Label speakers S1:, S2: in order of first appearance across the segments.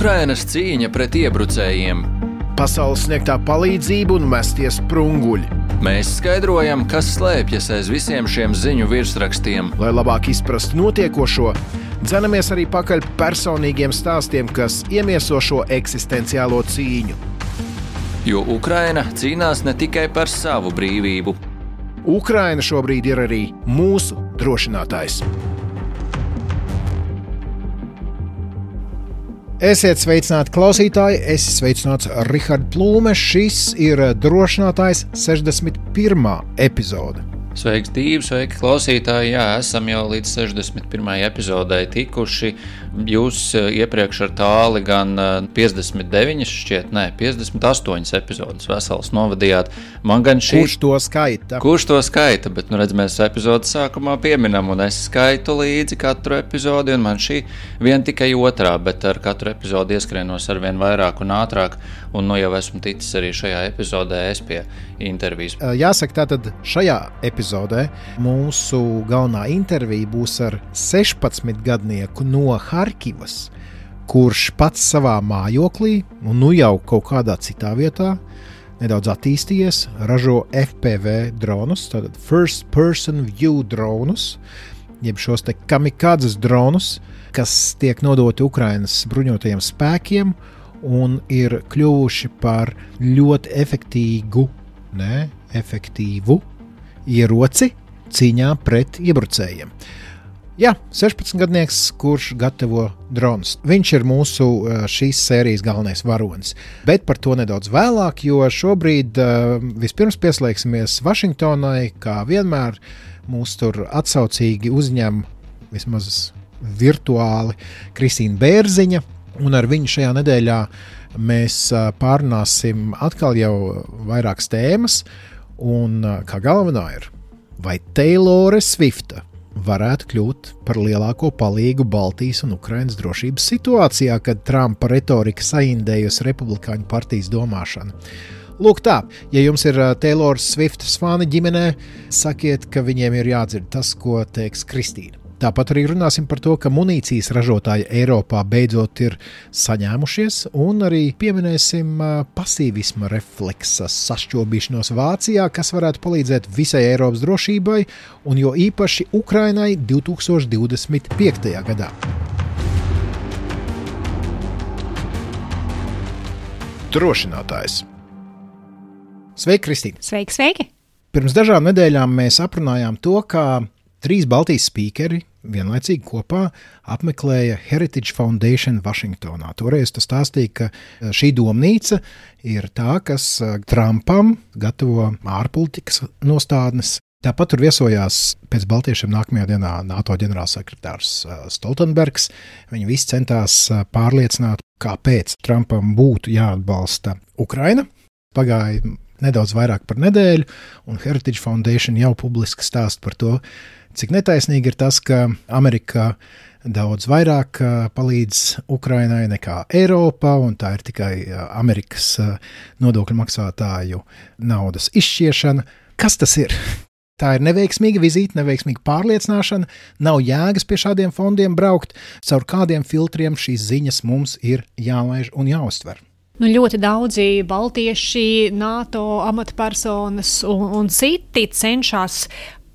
S1: Ukrainas cīņa pret iebrucējiem,
S2: pasaules sniegtā palīdzība un mesties sprunguļi.
S1: Mēs skaidrojam, kas slēpjas aiz visiem šiem ziņu virsrakstiem.
S2: Lai labāk izprastu notiekošo, dzenamies arī pakaļ personīgiem stāstiem, kas iemieso šo eksistenciālo cīņu.
S1: Jo Ukraina cīnās ne tikai par savu brīvību.
S2: Ukraina šobrīd ir arī mūsu drošinātājs. Esiet sveicināti klausītāji, es esmu sveicināts Rihards Plūme. Šis ir drošinātājs 61. epizode.
S1: Sveiks, Dīva, sveiki, klausītāji! Jā, esam jau līdz 61. epizodē tikuši. Jūs eh, iepriekš ar tāli gan 59, eh, šķiet, ne, 58 epizodes veselas novadījāt. Man gan šī.
S2: Kurš to skaita?
S1: Kurš to skaita? Bet, nu, redz, mēs epizodes sākumā pieminam, un es skaitu līdzi katru epizodi, un man šī vien tikai otrā, bet ar katru epizodi ieskrienos ar vien vairāk un ātrāk, un nu jau esmu ticis arī šajā epizodē es pie intervijas.
S2: Jāsaka, tātad šajā epizodē mūsu galvenā intervija būs ar 16 gadnieku no Harkivas, kurš pats savā mājoklī, un nu jau kaut kādā citā vietā, nedaudz attīstījies, ražo FPV dronus, tātad First Person View dronus, jeb šos te kamikādzes dronus, kas tiek nodoti Ukraiņas bruņotajiem spēkiem un ir kļuvuši par ļoti efektīvu ne, efektīvu ieroci cīņā pret iebrucējiem. Jā, 16-gadnieks, kurš gatavo dronus. Viņš ir mūsu šīs sērijas galvenais varonis. Bet par to nedaudz vēlāk, jo šobrīd vispirms pieslēgsimies Vašingtonai, kā vienmēr mūs tur atsaucīgi uzņem vismaz virtuāli Kristīna Bērziņa, un ar viņu šajā nedēļā mēs pārunāsim atkal jau vairākas tēmas, un kā galvenā ir, vai Taylore Swifta varētu kļūt par lielāko palīgu Baltijas un Ukrainas drošības situācijā, kad Trumpa retorika saindējusi republikāņu partijas domāšanu. Lūk, tā, ja jums ir Taylor Swift fani ģimenē, sakiet, ka viņiem ir jādzird tas, ko teiks Kristīna. Tāpat arī runāsim par to, ka munīcijas ražotāji Eiropā beidzot ir saņēmušies, un arī pieminēsim pasīvisma refleksa sašķobīšanos Vācijā, kas varētu palīdzēt visai Eiropas drošībai, un jo īpaši Ukrainai 2025. gadā. Drošinātājs. Sveiki, Kristīne!
S3: Sveiki, sveiki!
S2: Pirms dažām nedēļām mēs aprunājām to, ka trīs Baltijas spīkeri vienlaicīgi kopā apmeklēja Heritage Foundation Vašingtonā. Toreiz tas stāstīja, ka e, šī domnīca ir tā, kas e, Trumpam gatavo ārpolitikas nostādnes. Tāpat tur viesojās pēc Baltiešiem nākamajā dienā NATO ģenerālsekretārs e, Stoltenbergs. Viņi visi centās pārliecināt, kāpēc Trumpam būtu jāatbalsta Ukraina. Pagāja nedaudz vairāk par nedēļu, un Heritage Foundation jau publiski stāsta par to, cik netaisnīgi ir tas, ka Amerika daudz vairāk palīdz Ukrainai nekā Eiropa, un tā ir tikai Amerikas nodokļu maksātāju naudas izšķiešana. Kas tas ir? Tā ir neveiksmīga vizīte, neveiksmīga pārliecināšana, nav jēgas pie šādiem fondiem braukt, caur kādiem filtriem šīs ziņas mums ir jālaiž un jāuztver.
S3: Nu, ļoti daudzi baltieši, NATO amatpersonas un, un citi cenšas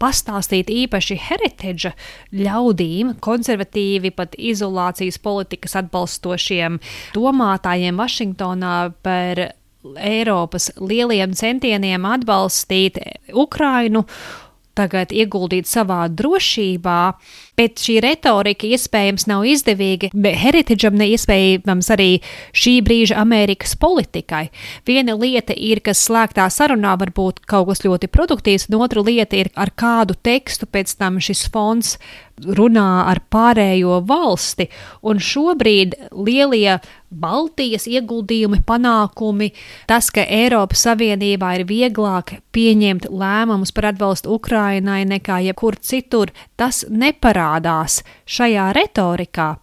S3: pastāstīt īpaši heritage ļaudīm, konservatīvi, pat izolācijas politikas atbalstošiem domātājiem Vašingtonā par Eiropas lieliem centieniem atbalstīt Ukrainu tagad ieguldīt savā drošībā, bet šī retorika iespējams nav izdevīga Heritageam, neiespējams arī šī brīža Amerikas politikai. Viena lieta ir, kas slēgtā sarunā var būt kaut kas ļoti produktīvs, un otra lieta ir, ar kādu tekstu pēc tam šis fonds runā ar pārējo valsti, un šobrīd lielie Baltijas ieguldījumi, panākumi, tas, ka Eiropas Savienībā ir vieglāk pieņemt lēmumus par atbalstu Ukrainai nekā jebkur citur, tas neparādās šajā retorikā.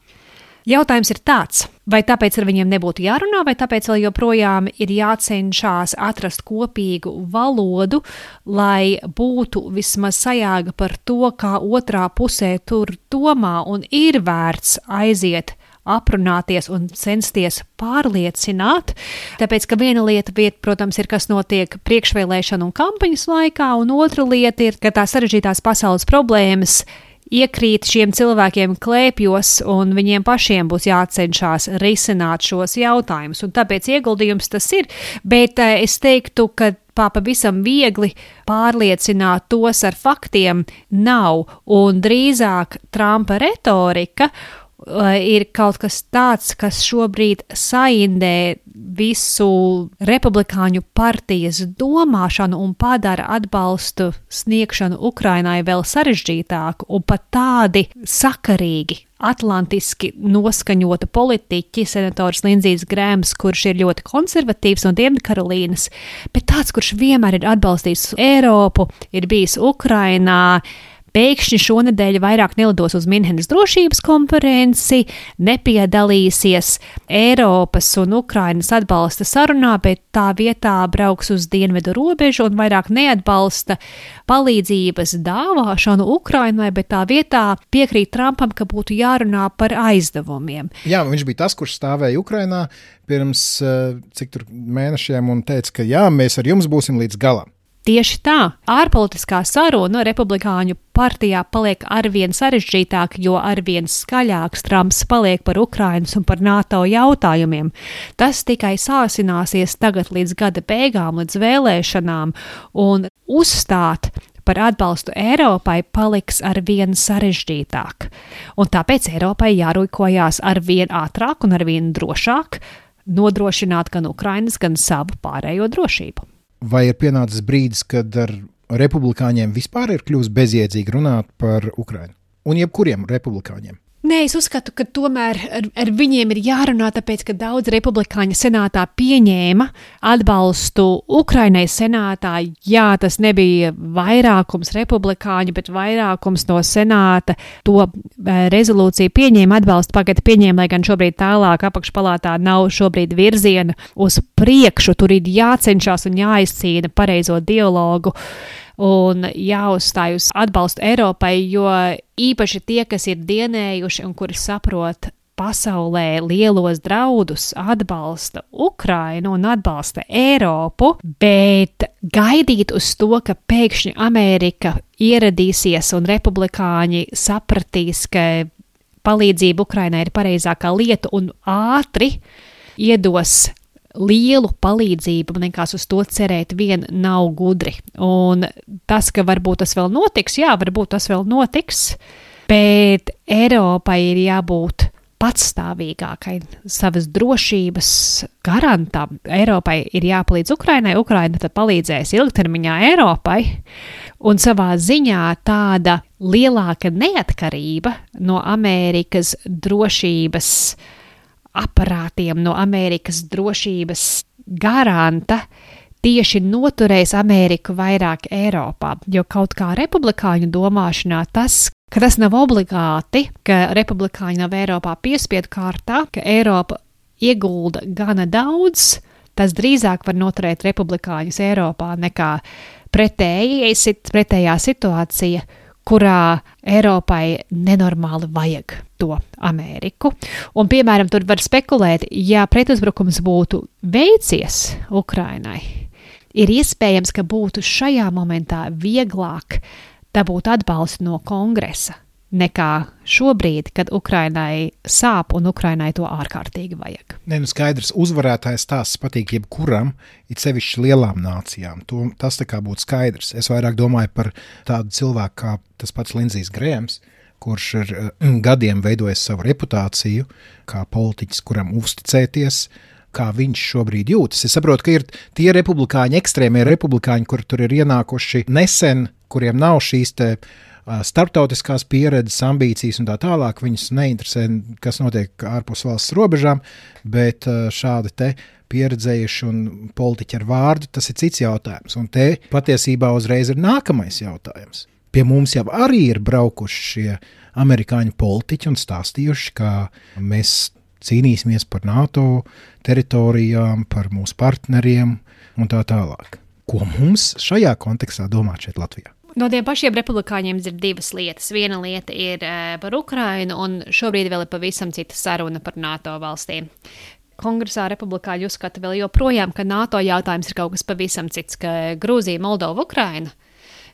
S3: Jautājums ir tāds, vai tāpēc ar viņiem nebūtu jārunā, vai tāpēc vēl joprojām ir jācenšas atrast kopīgu valodu, lai būtu vismaz sajāga par to, kā otrā pusē tur domā un ir vērts aiziet aprunāties un censties pārliecināt. Tāpēc, ka viena lieta, viet, protams, ir, kas notiek priekšvēlēšanu un kampaņas laikā, un otra lieta ir, ka tās sarežģītās pasaules problēmas iekrīt šiem cilvēkiem klēpjos, un viņiem pašiem būs jācenšas risināt šos jautājumus. Un tāpēc ieguldījums tas ir, bet eh, es teiktu, ka pavisam viegli pārliecināt tos ar faktiem nav, un drīzāk Trumpa retorika ir kaut kas tāds, kas šobrīd saindē visu republikāņu partijas domāšanu un padara atbalstu sniegšanu Ukrainai vēl sarežģītāku un pat tādi sakarīgi. Atlantiski noskaņota politiķi, senators Lindsijs Grēms, kurš ir ļoti konservatīvs no Dienvidkarolīnas, bet tāds, kurš vienmēr ir atbalstījis Eiropu, ir bijis Ukrainā, Pēkšņi šonadēļ vairāk nelidos uz Minhenes drošības konferenci, nepiedalīsies Eiropas un Ukrainas atbalsta sarunā, bet tā vietā brauks uz dienvidu robežu un vairāk neatbalsta palīdzības dāvāšanu Ukrainai, bet tā vietā piekrīt Trumpam, ka būtu jārunā par aizdevumiem.
S2: Jā, viņš bija tas, kurš stāvēja Ukrainā pirms eh, cik tur mēnešiem un teica, ka jā, mēs ar jums būsim līdz galam.
S3: Tieši tā, ārpolitiskā saruna republikāņu partijā paliek arvien sarežģītāka, jo arvien skaļāks Trumps paliek par Ukrainas un par NATO jautājumiem. Tas tikai sāsināsies tagad līdz gada beigām, līdz vēlēšanām, un uzstāt par atbalstu Eiropai paliks ar vien sarežģītāk. Un tāpēc Eiropai jārīkojās ar vien ātrāk un ar vien drošāk, nodrošināt gan Ukrainas, gan savu pārējo drošību
S2: vai ir pienācis brīdis, kad ar republikāņiem vispār ir kļuvis bezjēdzīgi runāt par Ukrajinu? Un jebkuriem republikāņiem.
S3: Nē, es uzskatu, ka tomēr ar, ar viņiem ir jārunā, tāpēc, ka daudz republikāņu senātā pieņēma atbalstu Ukrainai senātā. Jā, tas nebija vairākums republikāņu, bet vairākums no senāta to eh, rezolūciju pieņēma, atbalstu pagaidu pieņēma, lai gan šobrīd tālāk apakšpalātā nav šobrīd virziena uz priekšu. Tur ir jācenšas un jāizcīna pareizo dialogu un jāuzstāj uz atbalstu Eiropai, jo īpaši tie, kas ir dienējuši un kuri saprot pasaulē lielos draudus, atbalsta Ukrainu un atbalsta Eiropu, bet gaidīt uz to, ka pēkšņi Amerika ieradīsies un republikāņi sapratīs, ka palīdzība Ukrainai ir pareizākā lieta un ātri iedos lielu palīdzību, man liekas, uz to cerēt vien nav gudri. Un tas, ka varbūt tas vēl notiks, jā, varbūt tas vēl notiks, bet Eiropai ir jābūt patstāvīgākai, savas drošības garantam. Eiropai ir jāpalīdz Ukrainai, Ukraina tad palīdzēs ilgtermiņā Eiropai, un savā ziņā tāda lielāka neatkarība no Amerikas drošības aparātiem no Amerikas drošības garanta tieši noturēs Ameriku vairāk Eiropā. Jo kaut kā republikāņu domāšanā tas, ka tas nav obligāti, ka republikāņi nav Eiropā piespiedu kārtā, ka Eiropa iegulda gana daudz, tas drīzāk var noturēt republikāņus Eiropā nekā pretēji, pretējā situācija kurā Eiropai nenormāli vajag to Ameriku. Un, piemēram, tur var spekulēt, ja pretuzbrukums būtu veicies Ukrainai, ir iespējams, ka būtu šajā momentā vieglāk dabūt atbalstu no kongresa nekā šobrīd, kad Ukrainai sāp un Ukrainai to ārkārtīgi vajag.
S2: Nē, nu skaidrs, uzvarētājs tās patīk jebkuram, it sevišķi lielām nācijām. To, tas tā kā būtu skaidrs. Es vairāk domāju par tādu cilvēku kā tas pats Linzijs Grēms, kurš ir uh, gadiem veidojis savu reputāciju kā politiķis, kuram uzticēties. Kā viņš šobrīd jūtas. Es saprotu, ka ir tie republikāņi, ekstrēmie republikāņi, kur tur ir ienākuši nesen, kuriem nav šīs starptautiskās pieredzes, ambīcijas un tā tālāk. Viņus neinteresē, kas notiek ārpus valsts robežām, bet šādi te pieredzējuši un politiķi ar vārdu, tas ir cits jautājums. Un te patiesībā uzreiz ir nākamais jautājums. Pie mums jau arī ir braukuši šie amerikāņu politiķi un stāstījuši, ka mēs cīnīsimies par NATO teritorijām, par mūsu partneriem un tā tālāk. Ko mums šajā kontekstā domāt šeit Latvijā?
S3: No tiem pašiem republikāņiem ir divas lietas. Viena lieta ir uh, par Ukrajinu, un šobrīd vēl ir pavisam cita saruna par NATO valstīm. Kongresā republikāņi uzskata vēl joprojām, ka NATO jautājums ir kaut kas pavisam cits, ka Grūzija, Moldova, Ukraina.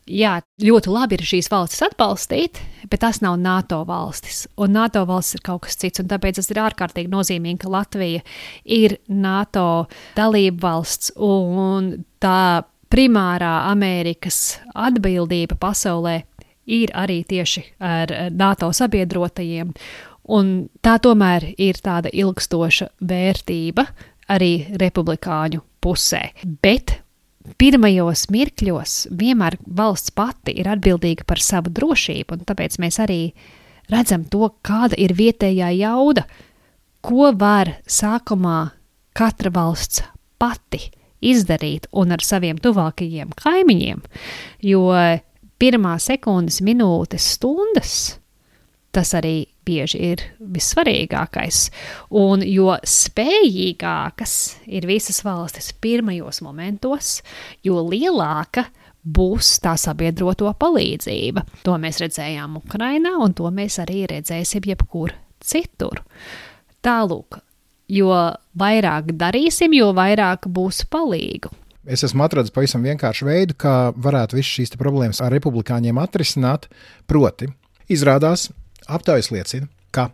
S3: Jā, ļoti labi ir šīs valstis atbalstīt, bet tas nav NATO valstis. Un NATO valstis ir kaut kas cits, un tāpēc tas ir ārkārtīgi nozīmīgi, ka Latvija ir NATO dalība valsts un tā primārā Amerikas atbildība pasaulē ir arī tieši ar NATO sabiedrotajiem. Un tā tomēr ir tāda ilgstoša vērtība arī republikāņu pusē. Bet pirmajos mirkļos vienmēr valsts pati ir atbildīga par savu drošību, un tāpēc mēs arī redzam to, kāda ir vietējā jauda, ko var sākumā katra valsts pati izdarīt un ar saviem tuvākajiem kaimiņiem, jo pirmā sekundes, minūtes, stundas tas arī bieži ir vissvarīgākais. Un jo spējīgākas ir visas valstis pirmajos momentos, jo lielāka būs tā sabiedroto palīdzība. To mēs redzējām Ukrainā, un to mēs arī redzēsim jebkur citur. Tālūk, jo vairāk darīsim, jo vairāk būs palīgu.
S2: Es esmu atradzis pavisam vienkāršu veidu, kā varētu visas šīs problēmas ar republikāņiem atrisināt. Proti, izrādās, aptaujas liecina, ka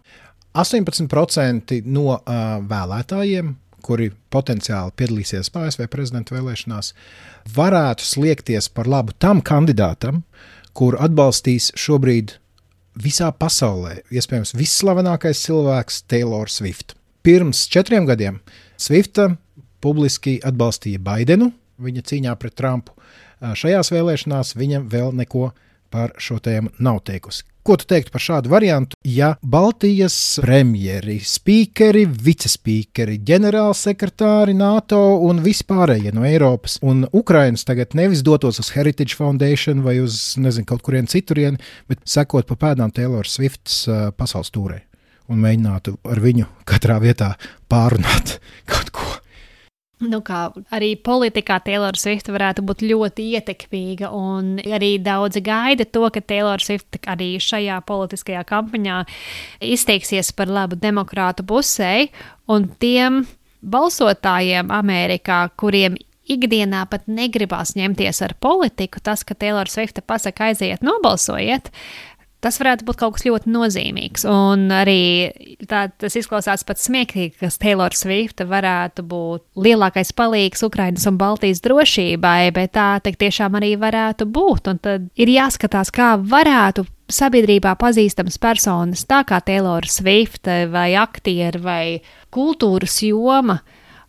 S2: 18% no uh, vēlētājiem, kuri potenciāli piedalīsies ASV prezidenta vēlēšanās, varētu sliekties par labu tam kandidātam, kuru atbalstīs šobrīd visā pasaulē, iespējams, visslavenākais cilvēks Taylor Swift. Pirms četriem gadiem Swifta publiski atbalstīja Baidenu viņa cīņā pret Trumpu. Šajās vēlēšanās viņa vēl neko par šo tēmu nav teikusi. Ko tu teiktu par šādu variantu, ja Baltijas premjeri, spīkeri, vicespīkeri, ģenerālsekretāri NATO un vispārējie no Eiropas un Ukrainas tagad nevis dotos uz Heritage Foundation vai uz nezinu, kaut kurien citurien, bet sekot pa pēdām Taylor Swifts pasaules tūrē un mēģinātu ar viņu katrā vietā pārunāt kaut ko?
S3: Nu, kā arī politikā Taylor Swift varētu būt ļoti ietekmīga, un arī daudzi gaida to, ka Taylor Swift arī šajā politiskajā kampaņā izteiksies par labu demokrātu pusē, un tiem balsotājiem Amerikā, kuriem ikdienā pat negribās ņemties ar politiku, tas, ka Taylor Swift pasaka aiziet, nobalsojiet, Tas varētu būt kaut kas ļoti nozīmīgs. Un arī tā, tas izklausās pat smieklīgi, ka Taylor Swift varētu būt lielākais palīgs Ukrainas un Baltijas drošībai, bet tā tiešām arī varētu būt. Un tad ir jāskatās, kā varētu sabiedrībā pazīstamas personas, tā kā Taylor Swift vai aktieri vai kultūras joma,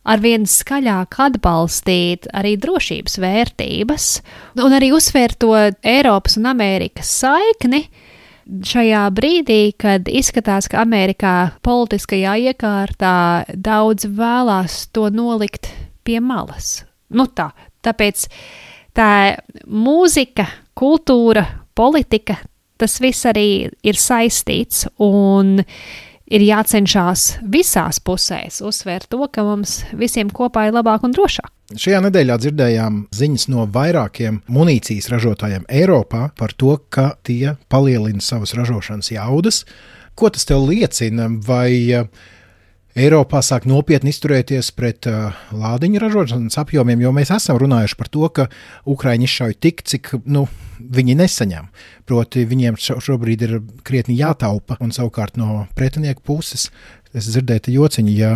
S3: arvien skaļāk atbalstīt arī drošības vērtības un arī uzsvērt to Eiropas un Amerikas saikni šajā brīdī, kad izskatās, ka Amerikā politiskajā iekārtā daudz vēlās to nolikt pie malas. Nu tā, tāpēc tā mūzika, kultūra, politika, tas viss arī ir saistīts un ir jācenšas visās pusēs uzsvērt to, ka mums visiem kopā ir labāk un drošāk.
S2: Šajā nedēļā dzirdējām ziņas no vairākiem munīcijas ražotājiem Eiropā par to, ka tie palielina savas ražošanas jaudas. Ko tas tev liecina? Vai uh, Eiropā sāk nopietni izturēties pret uh, lādiņu ražošanas apjomiem, jo mēs esam runājuši par to, ka Ukrāņi izšauj tik, cik nu, viņi nesaņem. Proti, viņiem šobrīd ir krietni jātaupa, un savukārt no pretinieku puses es dzirdēju jociņu, ja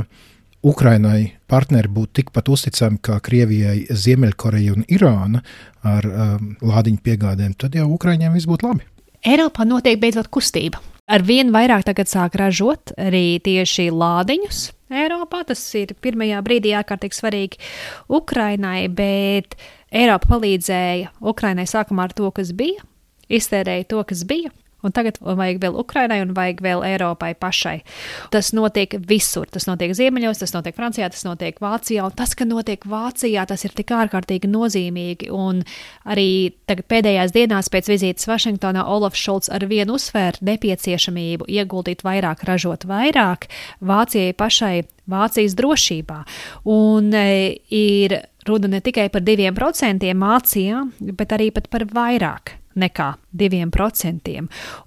S2: Ukrainai partneri būtu tikpat uzticami kā Krievijai, Ziemeļkoreja un Irāna ar um, lādiņu piegādēm, tad jau Ukraiņiem viss būtu labi.
S3: Eiropā notiek beidzot kustība. Ar vien vairāk tagad sāk ražot arī tieši lādiņus. Eiropā tas ir pirmajā brīdī ārkārtīgi svarīgi Ukrainai, bet Eiropa palīdzēja Ukrainai sākumā ar to, kas bija, iztērēja to, kas bija, Un tagad vajag vēl Ukrainai un vajag vēl Eiropai pašai. Tas notiek visur. Tas notiek Ziemeļos, tas notiek Francijā, tas notiek Vācijā. Un tas, ka notiek Vācijā, tas ir tik ārkārtīgi nozīmīgi. Un arī pēdējās dienās pēc vizītes Vašingtonā Olafs Šulcs ar vienu uzsvēra nepieciešamību ieguldīt vairāk, ražot vairāk Vācijai pašai. Vācijas drošībā. Un e, ir runa ne tikai par diviem procentiem mācījā, bet arī par vairāk nekā 2%.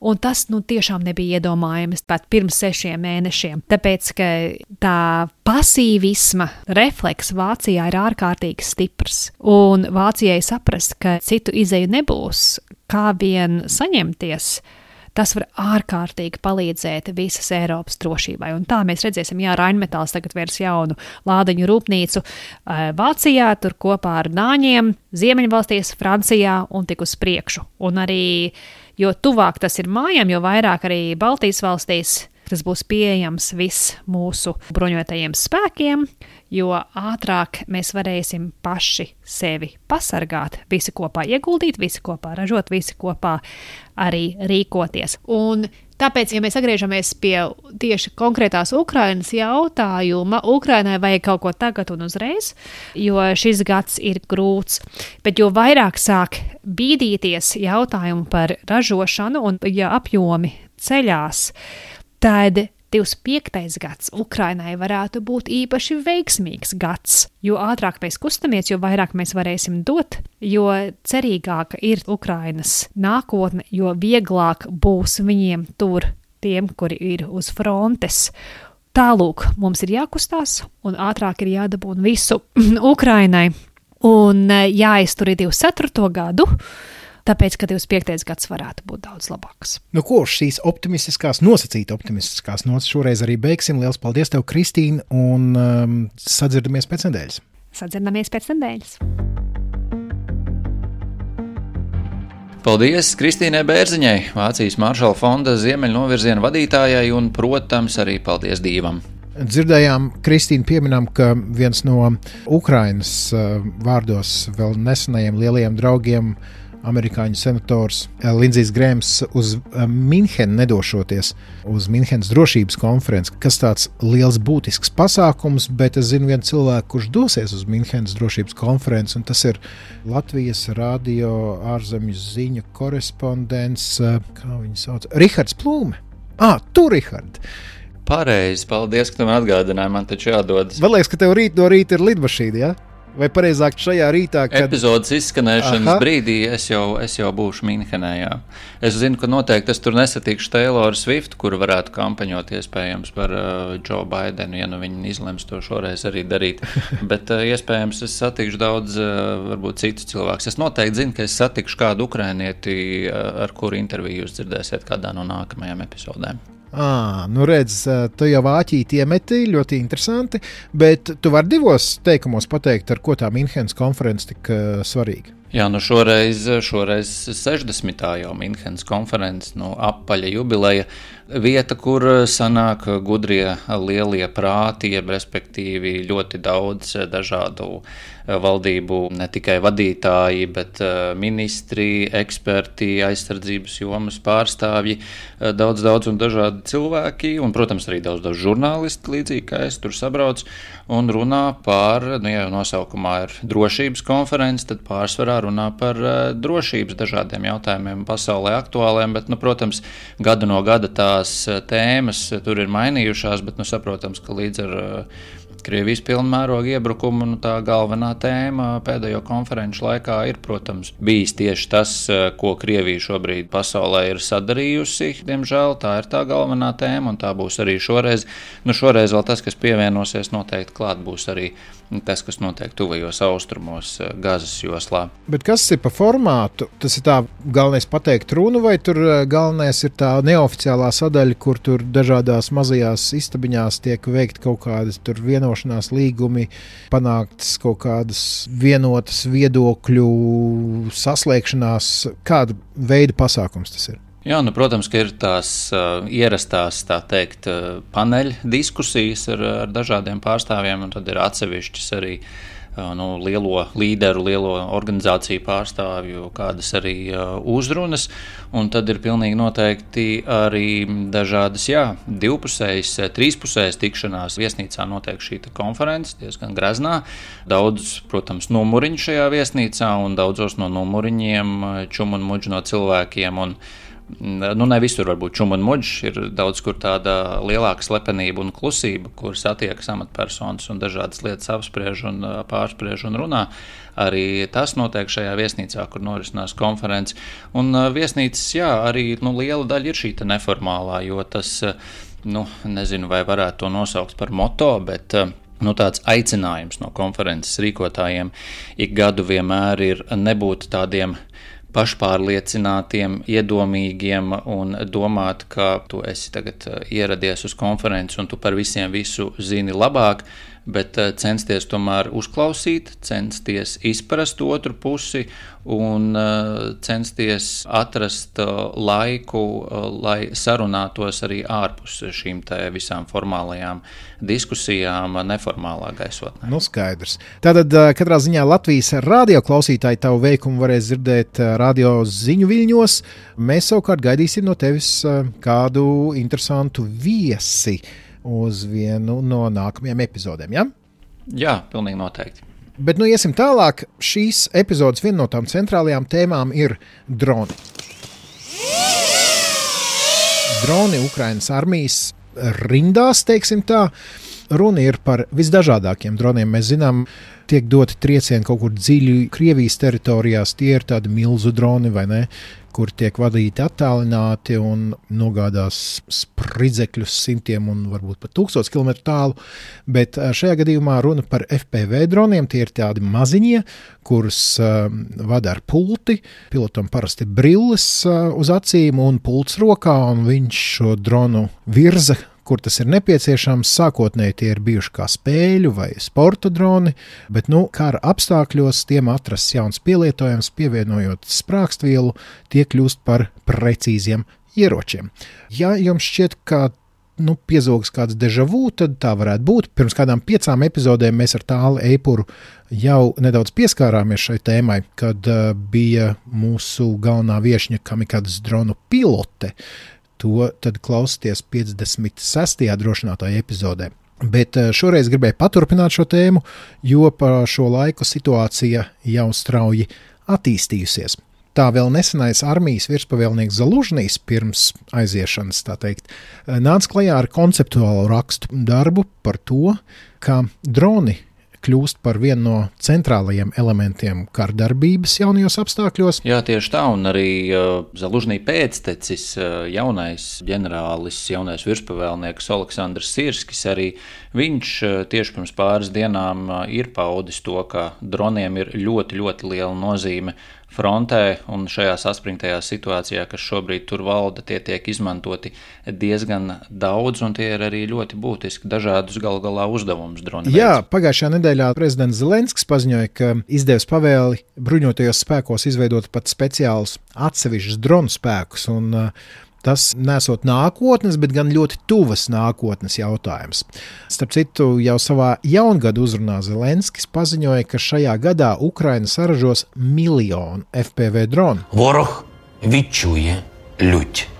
S3: Un tas nu, tiešām nebija iedomājams pat pirms sešiem mēnešiem. Tāpēc, ka tā pasīvisma refleks Vācijā ir ārkārtīgi stiprs. Un Vācijai saprast, ka citu izēju nebūs, kā vien saņemties Tas var ārkārtīgi palīdzēt visas Eiropas drošībai. Un tā mēs redzēsim, jā, Rainmetāls tagad vērs jaunu lādiņu rūpnīcu eh, Vācijā, tur kopā ar Dāņiem, Ziemeļvalstīs, Francijā un tik uz priekšu. Un arī, jo tuvāk tas ir mājām, jo vairāk arī Baltijas valstīs tas būs pieejams viss mūsu bruņotajiem spēkiem, jo ātrāk mēs varēsim paši sevi pasargāt, visi kopā ieguldīt, visi kopā ražot, visi kopā arī rīkoties. Un Tāpēc, ja mēs atgriežamies pie tieši konkrētās Ukrainas jautājuma, Ukrainai vajag kaut ko tagad un uzreiz, jo šis gads ir grūts. Bet jo vairāk sāk bīdīties jautājumu par ražošanu un ja apjomi ceļās, tad 25. gads Ukrainai varētu būt īpaši veiksmīgs gads, jo ātrāk mēs kustamies, jo vairāk mēs varēsim dot, jo cerīgāka ir Ukrainas nākotne, jo vieglāk būs viņiem tur, tiem, kuri ir uz frontes. Tālūk, mums ir jākustās, un ātrāk ir jādabūna visu Ukrainai, un jāiztur 24. gadu tāpēc, ka 25. gads varētu būt daudz labāks.
S2: Nu, ko šīs optimistiskās, nosacīti optimistiskās nots šoreiz arī beigsim. Lielas paldies tev, Kristīne, un um, sadzirdamies pēc nedēļas.
S3: Sadzirdamies pēc nedēļas.
S1: Paldies Kristīnai Bērziņai, Vācijas Maršala fonda ziemeļnovirziena vadītājai, un, protams, arī paldies Dievam.
S2: Dzirdējām, Kristīna, pieminām, ka viens no Ukrainas uh, vārdos vēl nesenajiem lielajiem draugiem amerikāņu senators eh, Lindsijs Grēms uz eh, Minhenu nedošoties uz Minhenes drošības konferenci, kas tāds liels būtisks pasākums, bet es zinu vienu cilvēku, kurš dosies uz Minhenes drošības konferenci, un tas ir Latvijas radio ārzemju ziņu korespondents, eh, kā viņu sauc, Rihards Plūme. Ah, tu, Rihard!
S1: Pareizi, paldies, ka tu man atgādināji. Man taču jādodas.
S2: Man liekas, ka tev rīt no rīta ir lidmašīna. Ja? Vai precīzāk, šajā rītā,
S1: kad epizodes izskanēšanas Aha. brīdī es jau, es jau būšu Minhenē. Jā. Es zinu, ka noteikti es tur nesatikšu Tayloru Swiftu, kuru varētu kampaņot iespējams par uh, Joe Bidenu, ja nu viņi izlems to šoreiz arī darīt. Bet uh, iespējams es satikšu daudz, uh, varbūt citus cilvēkus. Es noteikti zinu, ka es satikšu kādu ukrainieti, uh, ar kuru interviju jūs dzirdēsiet kādā no nākamajām epizodēm.
S2: À, nu redz, tu jau āķīti iemeti, ļoti interesanti, bet tu vari divos teikumos pateikt, ar ko tā Minhenes konference tik uh, svarīga.
S1: Jā, nu šoreiz, šoreiz 60. jau Minhenes konferences, nu, apaļa jubileja vieta, kur sanāk gudrie lielie prāti, jeb respektīvi ļoti daudz dažādu Eh, valdību ne tikai vadītāji, bet eh, ministri, eksperti, aizsardzības jomas pārstāvji, eh, daudz, daudz un dažādi cilvēki, un, protams, arī daudz, daudz žurnālisti, līdzīgi kā es tur sabraucu, un runā par, nu, ja jau nosaukumā ir drošības konferences, tad pārsvarā runā par drošības dažādiem jautājumiem pasaulē aktuāliem, bet, nu, protams, gadu no gada tās tēmas tur ir mainījušās, bet, nu, saprotams, ka līdz ar Krievijas pilnmēroga iebrukumu nu, tā galvenā tēma pēdējo konferenču laikā ir, protams, bijis tieši tas, eh, ko Krievija šobrīd pasaulē ir sadarījusi. Diemžēl tā ir tā galvenā tēma, un tā būs arī šoreiz. Nu, šoreiz vēl tas, kas pievienosies, noteikti klāt būs arī tas, kas notiek tuvajos austrumos, eh, Gazas joslā.
S2: Bet kas ir pa formātu? Tas ir tā galvenais pateikt runu, vai tur eh, galvenais ir tā neoficiālā sadaļa, kur tur dažādās mazajās istabiņās tiek veikti kaut kādas vienošanās līgumi, panāktas kaut kādas vienotas viedokļu saslēgšanās. Kāda veida pasākums tas ir?
S1: Jā, nu, protams, ka ir tās uh, ierastās tā teikt, uh, paneļa diskusijas ar, ar dažādiem pārstāvjiem, un tad ir atsevišķas arī uh, nu, lielo līderu, lielo organizāciju pārstāvju, kādas arī uh, uzrunas. Un tad ir pilnīgi noteikti arī dažādas, jā, divpusējas, trīspusējas tikšanās. Viesnīcā notiek šī konference diezgan graznā. Daudz, protams, numuriņu šajā viesnīcā, un daudzos no numuriņiem čum un muģi no cilvēkiem. Un, nu, ne visur var būt čūma un muģis. Ir daudz kur tāda lielāka slepenība un klusība, kur satiekas amatpersonas un dažādas lietas apspriež un pārspriež un runā. Arī tas notiek šajā viesnīcā, kur norisinās konferences. Un viesnīcas, jā, arī nu, liela daļa ir šī neformālā, jo tas, nu, nezinu, vai varētu to nosaukt par moto, bet nu, tāds aicinājums no konferences rīkotājiem ik gadu vienmēr ir nebūt tādiem pašpārliecinātiem, iedomīgiem un domāt, ka tu esi tagad eh, ieradies uz konferenci un tu par visiem visu zini labāk, bet eh, censties tomēr uzklausīt, censties izprast otru pusi un eh, censties atrast eh, laiku, lai sarunātos arī ārpus šīm visām formālajām diskusijām, neformālā gaisotnē.
S2: Nu, skaidrs. Tātad katrā ziņā Latvijas radio klausītāji tavu veikumu varēs dzirdēt radio ziņu viļņos. Mēs savukārt gaidīsim no tevis kādu interesantu viesi uz vienu no nākamajām epizodēm. Ja?
S1: Jā, pilnīgi noteikti.
S2: Bet nu iesim tālāk. Šīs epizodes viena no tām centrālajām tēmām ir droni. Droni Ukraiņas armijas rindās, teiksim tā. Runa ir par visdažādākiem droniem. Mēs zinām, tiek doti triecieni kaut kur dziļi Krievijas teritorijās. Tie ir tādi milzu droni vai ne? kur tiek vadīti attālināti un nogādās spridzekļus simtiem un varbūt pat tūkstotis kilometru tālu. Bet šajā gadījumā runa par FPV droniem. Tie ir tādi maziņie, kurus uh, vada ar pulti. Pilotam parasti brilles uh, uz acīm un pults rokā, un viņš šo dronu virza kur tas ir nepieciešams. Sākotnēji tie ir bijuši kā spēļu vai sporta droni, bet nu, kara apstākļos tiem atrasts jauns pielietojums, pievienojot sprākstvielu, tie kļūst par precīziem ieročiem. Ja jums šķiet, ka nu, piezogs kāds deja vu, tad tā varētu būt. Pirms kādām piecām epizodēm mēs ar tālu eipuru jau nedaudz pieskārāmies šai tēmai, kad uh, bija mūsu galvenā viesņa kamikādas dronu pilote, To klausieties 56. drošinātāja epizodē. Bet eh, šoreiz gribēju paturpināt šo tēmu, jo pa šo laiku situācija jau strauji attīstījusies. Tā vēl nesenais armijas virspavēlnieks Zalužņīs pirms aiziešanas, tā teikt, eh, nāca klajā ar konceptuālu rakstu darbu par to, ka droni kļūst par vienu no centrālajiem elementiem kardarbības jaunajos apstākļos.
S1: Jā, tieši tā, un arī uh, Zalužņī pēctecis, uh, jaunais ģenerālis, jaunais virspavēlnieks Aleksandrs Sirskis, arī viņš uh, tieši pirms pāris dienām uh, ir paudis to, ka droniem ir ļoti, ļoti liela nozīme frontē un šajā saspringtajā situācijā, kas šobrīd tur valda, tie tiek izmantoti diezgan daudz, un tie ir arī ļoti būtiski dažādus galu galā uzdevumus droni.
S2: Jā, pagājušajā nedēļā prezidents Zelenskis paziņoja, ka izdevis pavēli bruņotajos spēkos izveidot pat speciālus atsevišķus dronu spēkus, un uh, Tas nesot nākotnes, bet gan ļoti tuvas nākotnes jautājums. Starp citu, jau savā jaungada uzrunā Zelenskis paziņoja, ka šajā gadā Ukraina saražos miljonu FPV dronu.
S4: Voroh vičuje ļuķi!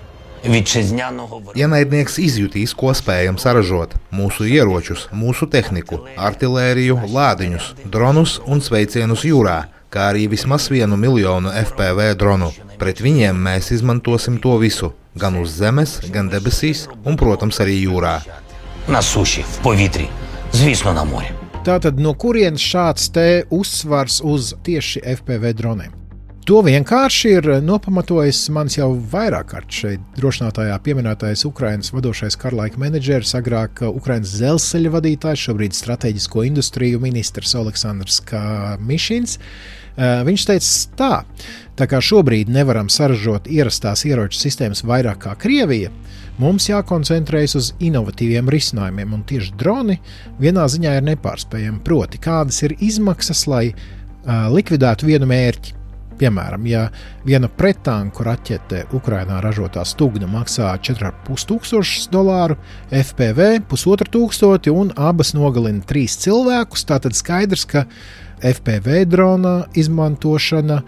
S5: Ienaidnieks izjutīs, ko spējam saražot - mūsu ieročus, mūsu tehniku, artēriju, lādiņus, dronus un sveicienus jūrā, kā arī vismaz vienu miljonu FPV dronu. Pret viņiem mēs izmantosim to visu, gan uz zemes, gan debesīs, un, protams, arī jūrā.
S4: Nasuši, povītrī, zvisno na mori.
S2: Tātad no kurienes šāds te uzsvars uz tieši FPV droniem? To vienkārši ir nopamatojis mans jau vairāk kārt šeit drošinātājā pieminētais Ukraiņas vadošais karlaika menedžeris, agrāk Ukraiņas dzelzceļa vadītājs, šobrīd strateģisko industriju ministrs Aleksandrs Kamišins. Viņš teica tā, Tā kā šobrīd nevaram saražot ierastās ieroču sistēmas vairāk kā Krievija, mums jākoncentrējas uz inovatīviem risinājumiem, un tieši droni vienā ziņā ir nepārspējami. Proti, kādas ir izmaksas, lai uh, likvidētu vienu mērķi. Piemēram, ja viena pretanku raķete Ukrajinā ražotā stūgna maksā 4,5 dolāru, FPV 1,5 un abas nogalina trīs cilvēkus, tad skaidrs, ka FPV drona izmantošana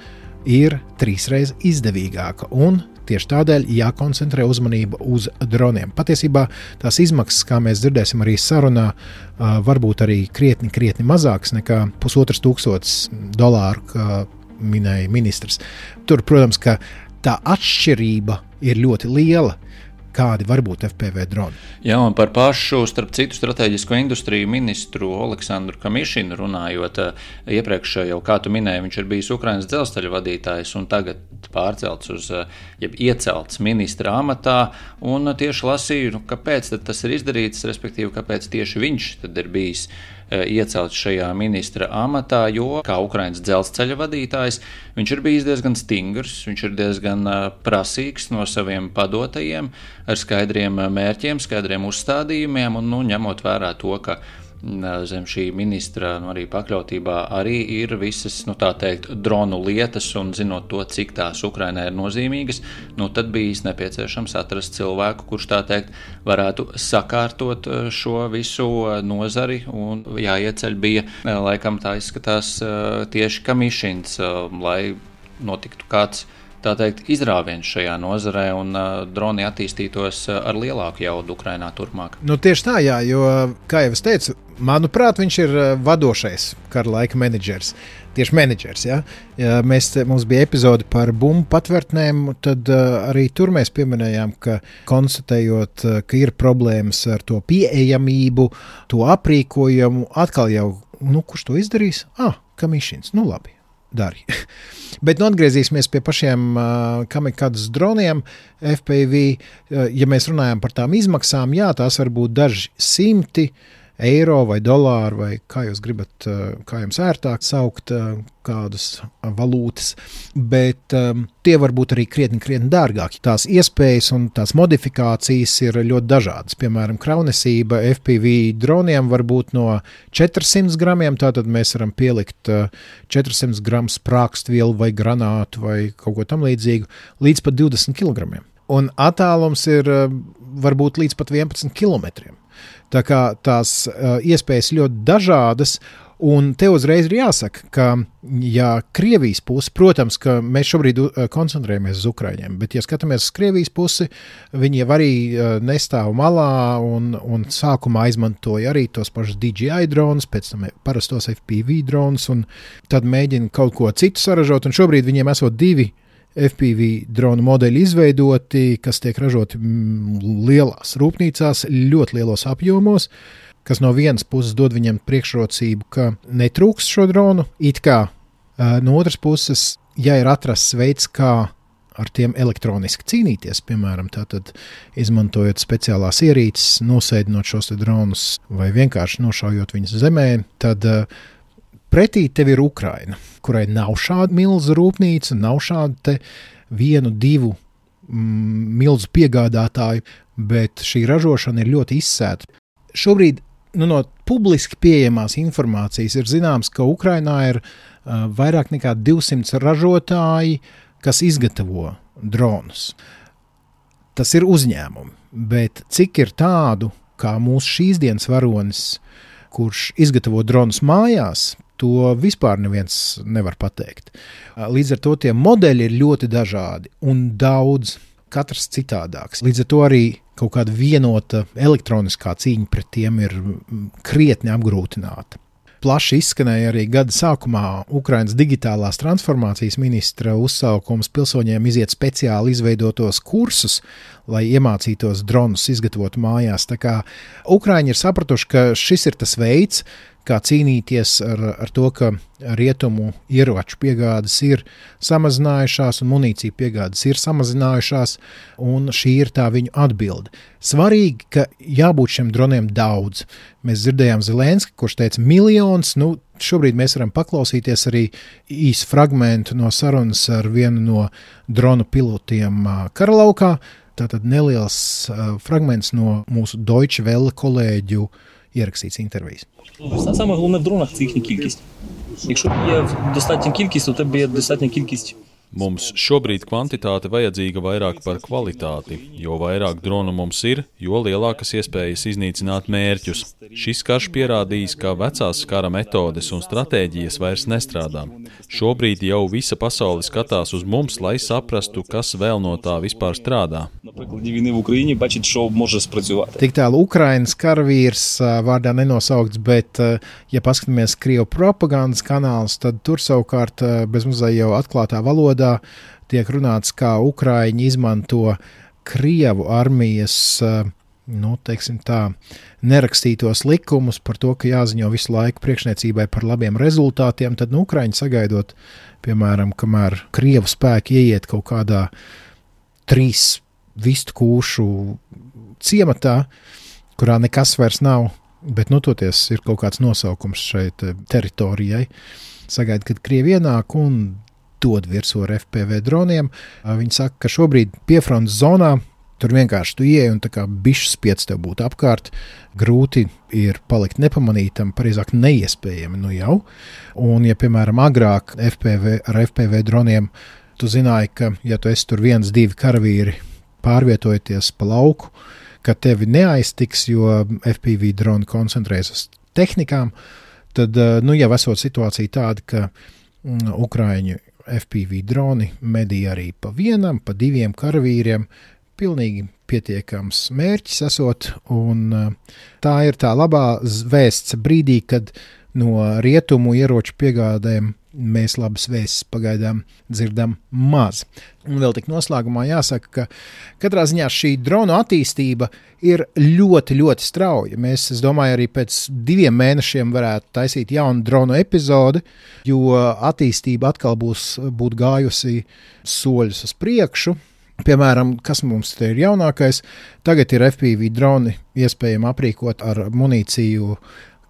S2: ir trīsreiz izdevīgāka. Un tieši tādēļ jākoncentrē uzmanība uz droniem. Patiesībā tās izmaksas, kā mēs dzirdēsim arī sarunā, varbūt arī krietni, krietni mazākas nekā pusotras tūkstotis dolāru, kā minēja ministrs. Tur, protams, ka tā atšķirība ir ļoti liela kādi var būt FPV droni.
S1: Jā, un par pašu, starp citu, strateģisko industriju ministru Aleksandru Kamišinu runājot, eh, iepriekš jau, kā tu minēji, viņš ir bijis Ukrainas dzelzceļa vadītājs un tagad pārcelts uz, eh, jeb iecelts ministra amatā, un tieši lasīju, nu, kāpēc tas ir izdarīts, respektīvi, kāpēc tieši viņš ir bijis Eh, iecelts šajā ministra amatā, jo kā Ukraiņas dzelzceļa vadītājs viņš ir bijis diezgan stingrs, viņš ir diezgan eh, prasīgs no saviem padotajiem, ar skaidriem eh, mērķiem, skaidriem uzstādījumiem un nu, ņemot vērā to, ka zem šī ministra nu, arī pakļautībā arī ir visas, nu, teikt, dronu lietas, un zinot to, cik tās Ukrainai ir nozīmīgas, nu, tad bijis nepieciešams atrast cilvēku, kurš tā teikt varētu sakārtot šo visu nozari, un jāieceļ bija, laikam tā izskatās, tieši kamišins, lai notiktu kāds tā teikt, izrāviens šajā nozarē un uh, droni attīstītos ar lielāku jaudu Ukrajinā turpmāk.
S2: Nu, tieši tā, jā, jo, kā jau es teicu, manuprāt, viņš ir vadošais kara laika menedžers. Tieši menedžers. Ja? Ja mēs, mums bija epizode par bumbu patvērtnēm, tad uh, arī tur mēs pieminējām, ka konstatējot, uh, ka ir problēmas ar to pieejamību, to aprīkojumu, atkal jau, nu, kurš to izdarīs? Ah, kamišins, nu labi dari. Bet nu, atgriezīsimies pie pašiem uh, kamikādas droniem. FPV, uh, ja mēs runājam par tām izmaksām, jā, tās var būt daži simti eiro vai dolāru, vai kā jūs gribat, kā jums ērtāk saukt kādas valūtas, bet um, tie var būt arī krietni, krietni dārgāki. Tās iespējas un tās modifikācijas ir ļoti dažādas. Piemēram, kraunesība FPV droniem var būt no 400 gramiem, tātad mēs varam pielikt 400 gramus sprākstvielu vai granātu vai kaut ko tam līdzīgu, līdz pat 20 kg. Un attālums ir varbūt līdz pat 11 km. Tā kā tās uh, iespējas ļoti dažādas. Un te uzreiz ir jāsaka, ka, ja Krievijas puse, protams, ka mēs šobrīd uh, koncentrējamies uz Ukraiņiem, bet, ja skatāmies uz Krievijas pusi, viņi jau arī nestāv malā un, un sākumā izmantoja arī tos pašus DJI dronus, pēc tam parastos FPV dronus, un tad mēģina kaut ko citu saražot, un šobrīd viņiem esot divi FPV dronu modeļi izveidoti, kas tiek ražoti lielās rūpnīcās, ļoti lielos apjomos, kas no vienas puses dod viņiem priekšrocību, ka netrūks šo dronu, it kā no otras puses, ja ir atrasts veids, kā ar tiem elektroniski cīnīties, piemēram, tātad, izmantojot speciālās ierīces, nosēdinot šos dronus vai vienkārši nošaujot viņus zemē, tad uh, Pretī tev ir Ukraina, kurai nav šāda milzu rūpnīca, nav šādu vienu, divu mm, milzu piegādātāju, bet šī ražošana ir ļoti izsēta. Šobrīd nu, no publiski pieejamās informācijas ir zināms, ka Ukrainā ir uh, vairāk nekā 200 ražotāji, kas izgatavo dronus. Tas ir uzņēmumi, bet cik ir tādu, kā mūsu šīs dienas varonis, kurš izgatavo dronus mājās, To vispār neviens nevar pateikt. Līdz ar to tie modeļi ir ļoti dažādi un daudz, katrs citādāks. Līdz ar to arī kaut kāda vienota elektroniskā cīņa pret tiem ir krietni apgrūtināta. Plaši izskanēja arī gada sākumā Ukraiņas digitālās transformācijas ministra uzsaukums pilsoņiem iziet speciāli izveidotos kursus, lai iemācītos dronus izgatavot mājās. Tā kā Ukrāņi ir sapratuši, ka šis ir tas veids, kā cīnīties ar, ar to, ka rietumu ieroču piegādes ir samazinājušās un munīcija piegādes ir samazinājušās, un šī ir tā viņu atbilde. Svarīgi, ka jābūt šiem droniem daudz. Mēs dzirdējām Zelenski, kurš teica miljons, nu, šobrīd mēs varam paklausīties arī īsu fragment no sarunas ar vienu no dronu pilotiem karalaukā. Tātad neliels uh, fragments no mūsu Deutsche Welle kolēģu uh, ierakstīts intervijas.
S6: Саме головне в дронах це їхня кількість. Якщо є достатня кількість, то тебе є достатня кількість
S7: Mums šobrīd kvantitāte vajadzīga vairāk par kvalitāti. Jo vairāk dronu mums ir, jo lielākas iespējas iznīcināt mērķus. Šis karš pierādījis, ka vecās kara metodes un stratēģijas vairs nestrādā. Šobrīd jau visa pasaule skatās uz mums, lai saprastu, kas vēl no tā vispār strādā.
S2: Tik tālu Ukrainas karavīrs vārdā nenosaukts, bet, ja paskatāmies Krievu propagandas kanālus, tad tur savukārt bezmazliet jau atklātā valodā valodā tiek runāts, kā Ukraiņi izmanto Krievu armijas uh, nu, tā, nerakstītos likumus par to, ka jāziņo visu laiku priekšniecībai par labiem rezultātiem, tad nu, Ukraiņi sagaidot, piemēram, kamēr Krievu spēki ieiet kaut kādā trīs vistu kūšu ciematā, kurā nekas vairs nav, bet nu, toties ir kaut kāds nosaukums šai teritorijai. Sagaida, kad Krievi ienāk un dod virsū ar FPV droniem. Viņi saka, ka šobrīd piefrontes zonā Tur vienkārši tu ieej un tā kā bišķis spiedz tev būt apkārt. Grūti ir palikt nepamanītam, precīzāk, neiespējami nu jau. Un, ja, piemēram, agrāk FPV, ar FPV droniem tu zināji, ka, ja tu esi tur viens, divi karavīri pārvietojoties pa lauku, ka tevi neaiztiks, jo FPV droni koncentrējas uz tehnikām, tad nu, jau esot situācija tāda, ka mm, Ukrāņu FPV droni medīja arī pa vienam, pa diviem karavīriem. Pilnīgi pietiekams mērķis esot, un eh, tā ir tā labā vēsts brīdī, kad no rietumu ieroču piegādēm mēs labas vēstis pagaidām dzirdam maz. Un vēl tik noslēgumā jāsaka, ka katrā ziņā šī drona attīstība ir ļoti, ļoti strauja. Mēs, es domāju, arī pēc diviem mēnešiem varētu taisīt jaunu dronu epizodi, jo attīstība atkal būs gājusi soļus uz priekšu. Piemēram, kas mums te ir jaunākais, tagad ir FPV droni iespējams aprīkot ar munīciju,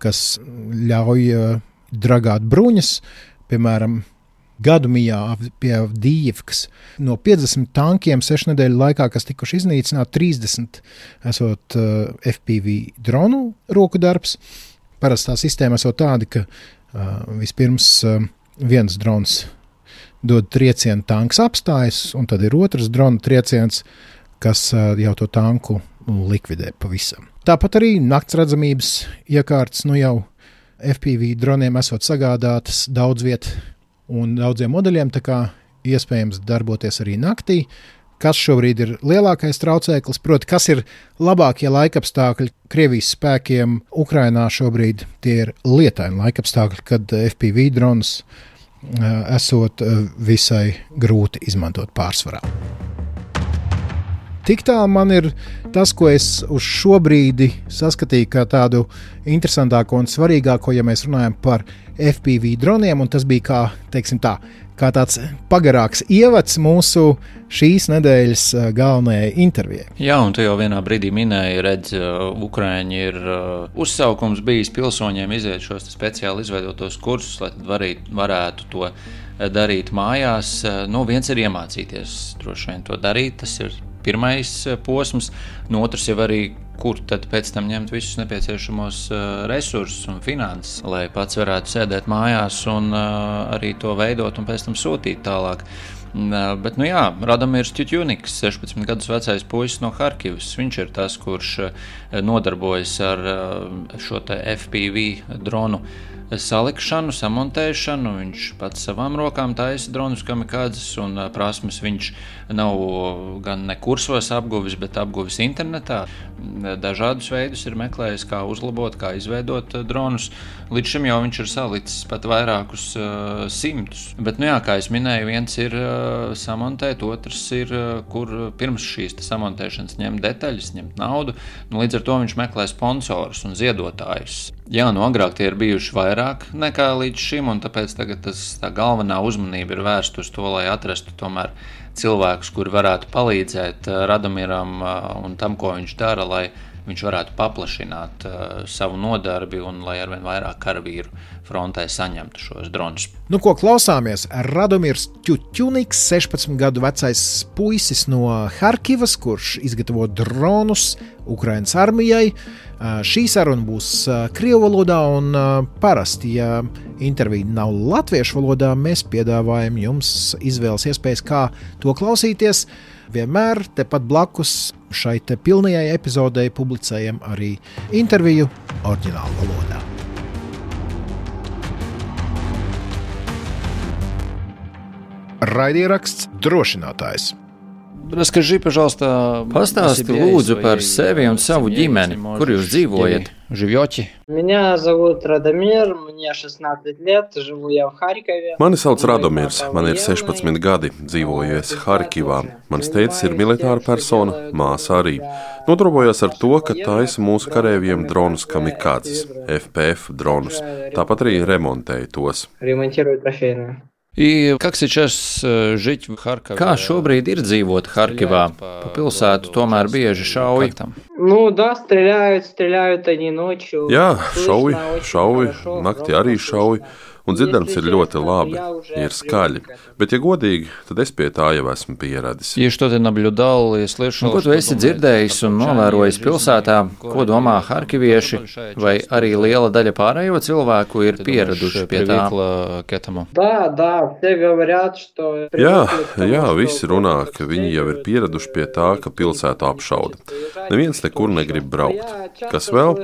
S2: kas ļauj uh, dragāt bruņas. Piemēram, gadu mijā pie Dīvkas no 50 tankiem sešu nedēļu laikā, kas tikuši iznīcināti, 30 esot uh, FPV dronu roku darbs. Parasti tā sistēma esot tāda, ka uh, vispirms uh, viens drons dod triecienu, tanks apstājas, un tad ir otrs drona trieciens, kas jau to tanku likvidē pavisam. Tāpat arī nakts redzamības iekārtas, nu jau FPV droniem esot sagādātas daudz vietā un daudziem modeļiem, tā kā iespējams darboties arī naktī. Kas šobrīd ir lielākais traucēklis, proti, kas ir labākie laikapstākļi Krievijas spēkiem Ukrajinā šobrīd? Tie ir lietaini laikapstākļi, kad FPV drons esot visai grūti izmantot pārsvarā. Tik tālu man ir tas, ko es uz šo brīdi saskatīju kā tādu interesantāko un svarīgāko, ja mēs runājam par FPV droniem. Tas bija kā, tā, kā tāds pagarāks ievads mūsu šīs nedēļas galvenajai intervijai.
S1: Jā, un tu jau vienā brīdī minēji, redz, Ukrāņi ir uzsaukums bijis pilsoņiem iziet šos speciāli izveidotos kursus, lai varīt, varētu to darīt mājās. Nu, viens ir iemācīties droši vien to darīt, tas ir pirmais posms, no otrs jau arī kur tad pēc tam ņemt visus nepieciešamos uh, resursus un finanses, lai pats varētu sēdēt mājās un uh, arī to veidot un pēc tam sūtīt tālāk. Bet, nu jā, Radamirs Čutjuniks, 16 gadus vecais puisis no Harkivas. Viņš ir tas, kurš nodarbojas ar šo FPV dronu salikšanu, samontēšanu. Viņš pats savām rokām taisa dronus kamikādzes un prasmes viņš nav gan ne kursos apguvis, bet apguvis internetā. Dažādus veidus ir meklējis, kā uzlabot, kā izveidot dronus. Līdz šim jau viņš ir salicis pat vairākus uh, simtus. Bet, nu jā, kā jau minēju, viens ir uh, samontēt, otrs ir, uh, kur pirms šīs samontēšanas ņemt detaļas, ņemt naudu. Nu, līdz ar to viņš meklē sponsorus un ziedotājus. Jā, nu agrāk tie ir bijuši vairāk nekā līdz šim, un tāpēc tas, tā galvenā uzmanība ir vērsta uz to, lai atrastu tomēr cilvēkus, kuri varētu palīdzēt uh, Radomiram uh, un tam, ko viņš dara, lai viņš varētu paplašināt uh, savu nodarbi un lai arvien vairāk karavīru frontē saņemtu šos dronus.
S2: Nu, ko klausāmies? Radomirs Čučuniks, 16 gadu vecais puisis no Harkivas, kurš izgatavo dronus Ukraiņas armijai. Uh, šī saruna būs uh, Krievijas valodā, un uh, parasti, ja intervija nav latviešu valodā, mēs piedāvājam jums izvēles iespējas, kā to klausīties. Vienmēr tepat blakus šai te pilnajai epizodei publicējam arī interviju oriģinālu valodā. Raidieraksts drošinātājs.
S1: Расскажи, пожалуйста, Pastāsti lūdzu par sevi un savu ģimeni, kur jūs dzīvojat. Живете?
S8: Меня зовут Радомир, мне 16 лет, живу я в Харькове.
S9: Mani sauc Radomirs, man ir 16 gadi, dzīvoju es Harkivā. Mans tēvs ir militāra persona, māsa arī. Nodarbojos ar to, ka taisa mūsu kareiviem dronus kamikādzes, FPF dronus, tāpat arī remontēja tos.
S8: Ремонтирую трофейные.
S1: I как сейчас э, жить в Харькове? Kā šobrīd ir dzīvot Harkivā? Pa pilsētu tomēr bieži šauj.
S8: Ну да, стреляют, стреляют они ночью.
S9: Jā,
S8: Слышно
S9: šauj,
S8: очень
S9: šauj,
S8: хорошо,
S9: naktī
S8: хорошо,
S9: arī šauj. un dzirdams ir ļoti labi, ir skaļi. Bet, ja godīgi, tad es pie tā jau esmu pieradis.
S1: Un, nu, ko tu esi dzirdējis un novērojis pilsētā, ko domā harkivieši, vai arī liela daļa pārējo cilvēku ir pieraduši pie tā?
S9: Jā, jā, visi runā, ka viņi jau ir pieraduši pie tā, ka pilsētu apšauda. Neviens nekur negrib braukt. Kas vēl?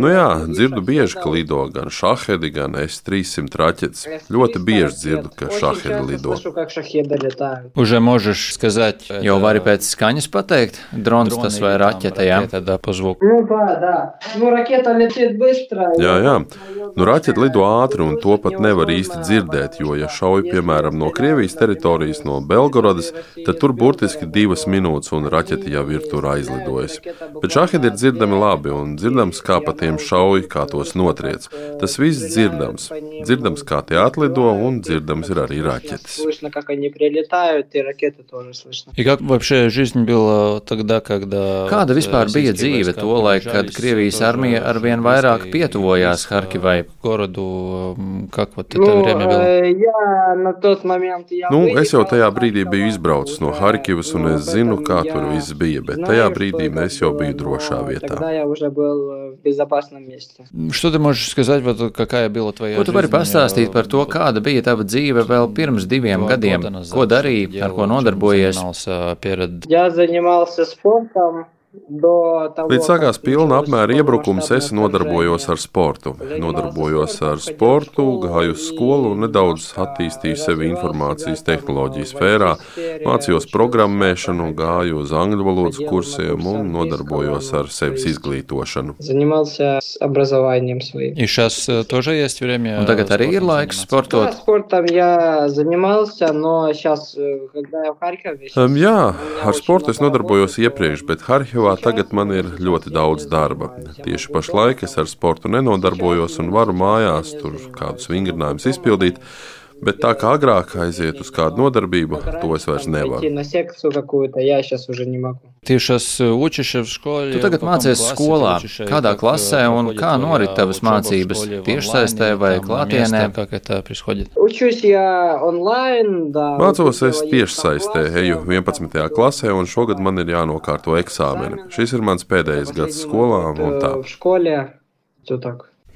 S9: Nu jā, dzirdu bieži, ka lido gan šahedi, gan S-300 raķetes. Ļoti bieži dzirdu, ka
S8: Очень
S9: šahedi
S8: часто
S9: lido.
S8: слышу, как шахеды летают.
S1: Уже можешь сказать, jau vari pēc skaņas pateikt, drons tas vai raķete, jā? Tādā pa zvuku.
S8: Ну да, да. Ну ракета летит быстро.
S9: Jā, jā. Nu, raķete lido ātri, un to pat nevar īsti dzirdēt, jo, ja šauj piemēram no Krievijas teritorijas, no Belgorodas, tad tur burtiski divas minūtes, un raķete jau ir tur aizlidojusi. Bet šahedi ir dzirdami labi, un dzirdams, kā pa tiem šauj, kā tos notriec. Tas viss dzirdams. Dzirdams, kā tie atlido, un dzirdams ir arī raķetes.
S8: Слышно, как они прилетают, и ракеты тоже слышно.
S1: И как вообще жизнь была тогда, когда... Kāda vispār bija dzīve to laiku, kad Krievijas armija arvien vairāk pietuvojās Harkivai? Gorodu, м, как вот это
S8: Ну,
S1: время было?
S8: э, я на тот момент... Я
S9: Nu, es jau
S8: выехал,
S9: tajā brīdī biju izbraucis no Harkivas, un es zinu, kā tur viss bija, bet tajā brīdī es jau biju drošā vietā.
S8: Тогда я уже был э, в безопасном месте.
S1: Что ты можешь сказать, вот, какая была твоя Ko tu vari pastāstīt pastāstīt par to, kāda bija tava dzīve vēl pirms diviem gadiem? Ko darīji, ar ko nodarbojies?
S8: Jāzaņemās sportam.
S9: Līdz sākās pilna apmēra iebrukums, es nodarbojos ar sportu. Nodarbojos ar sportu, gāju uz skolu un nedaudz attīstīju sevi informācijas tehnoloģiju sfērā, mācījos programmēšanu, gāju uz angļu valodas kursiem un nodarbojos ar sevis izglītošanu.
S1: Un tagad arī ir laiks sportot.
S9: Jā, ar sportu es nodarbojos iepriekš, bet Harkivā tagad man ir ļoti daudz darba. Tieši pašlaik es ar sportu nenodarbojos un varu mājās tur kādus vingrinājumus izpildīt. Bet tā kā agrāk aiziet uz kādu nodarbību, to es vairs nevaru.
S1: Tiešas učišas skolā. Tu tagad mācies skolā, kādā klasē un kā norit tavas mācības? Tiešsaistē vai klātienē?
S9: Mācos es tiešsaistē, eju 11. klasē un šogad man ir jānokārto eksāmeni. Šis ir mans pēdējais gads skolā un tā.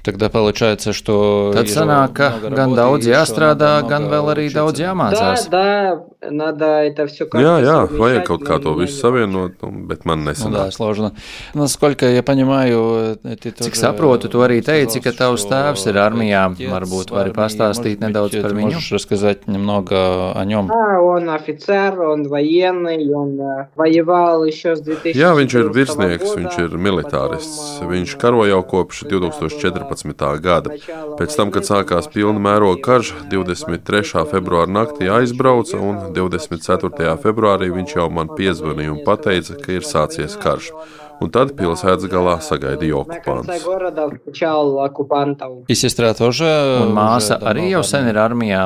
S8: э, В школе все так.
S1: Тогда получается, что Tad sanāk, ka gan daudz jāstrādā, gan vēl arī daudz
S8: Да,
S1: jāmācās.
S8: да, надо это все
S9: Jā, jā, vajag kaut kā to visu savienot, un- bet man
S1: Nu,
S9: nesanāk.
S1: да, сложно. Насколько я понимаю, ты тоже... Cik saprotu, tu arī teici, ka tavs tēvs ir armijā. Varbūt vari pastāstīt nedaudz par viņu. Можешь рассказать немного о нем?
S8: А, он офицер, он военный, он э, воевал еще с 2014
S9: Jā, viņš ir
S8: года.
S9: virsnieks, viņš ir militārists. Viņš karo jau kopš 2014. gada. Pēc tam, kad sākās pilna mēroga karš, 23. februāra naktī aizbrauca, un 24. februārī viņš jau man piezvanīja un teica, ka ir sācies karš un tad pilsētas galā sagaidīja okupants.
S1: Un māsa arī jau sen ir armijā.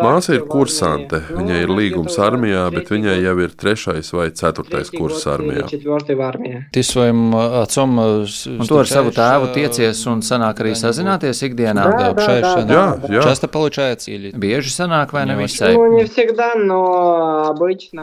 S9: Māsa ir kursante, viņai ir līgums armijā, bet viņai jau ir trešais vai ceturtais kurs armijā.
S1: Un to ar savu tēvu tiecies un sanāk arī sazināties ikdienā.
S9: Jā, jā.
S1: Bieži sanāk vai
S8: nevisai?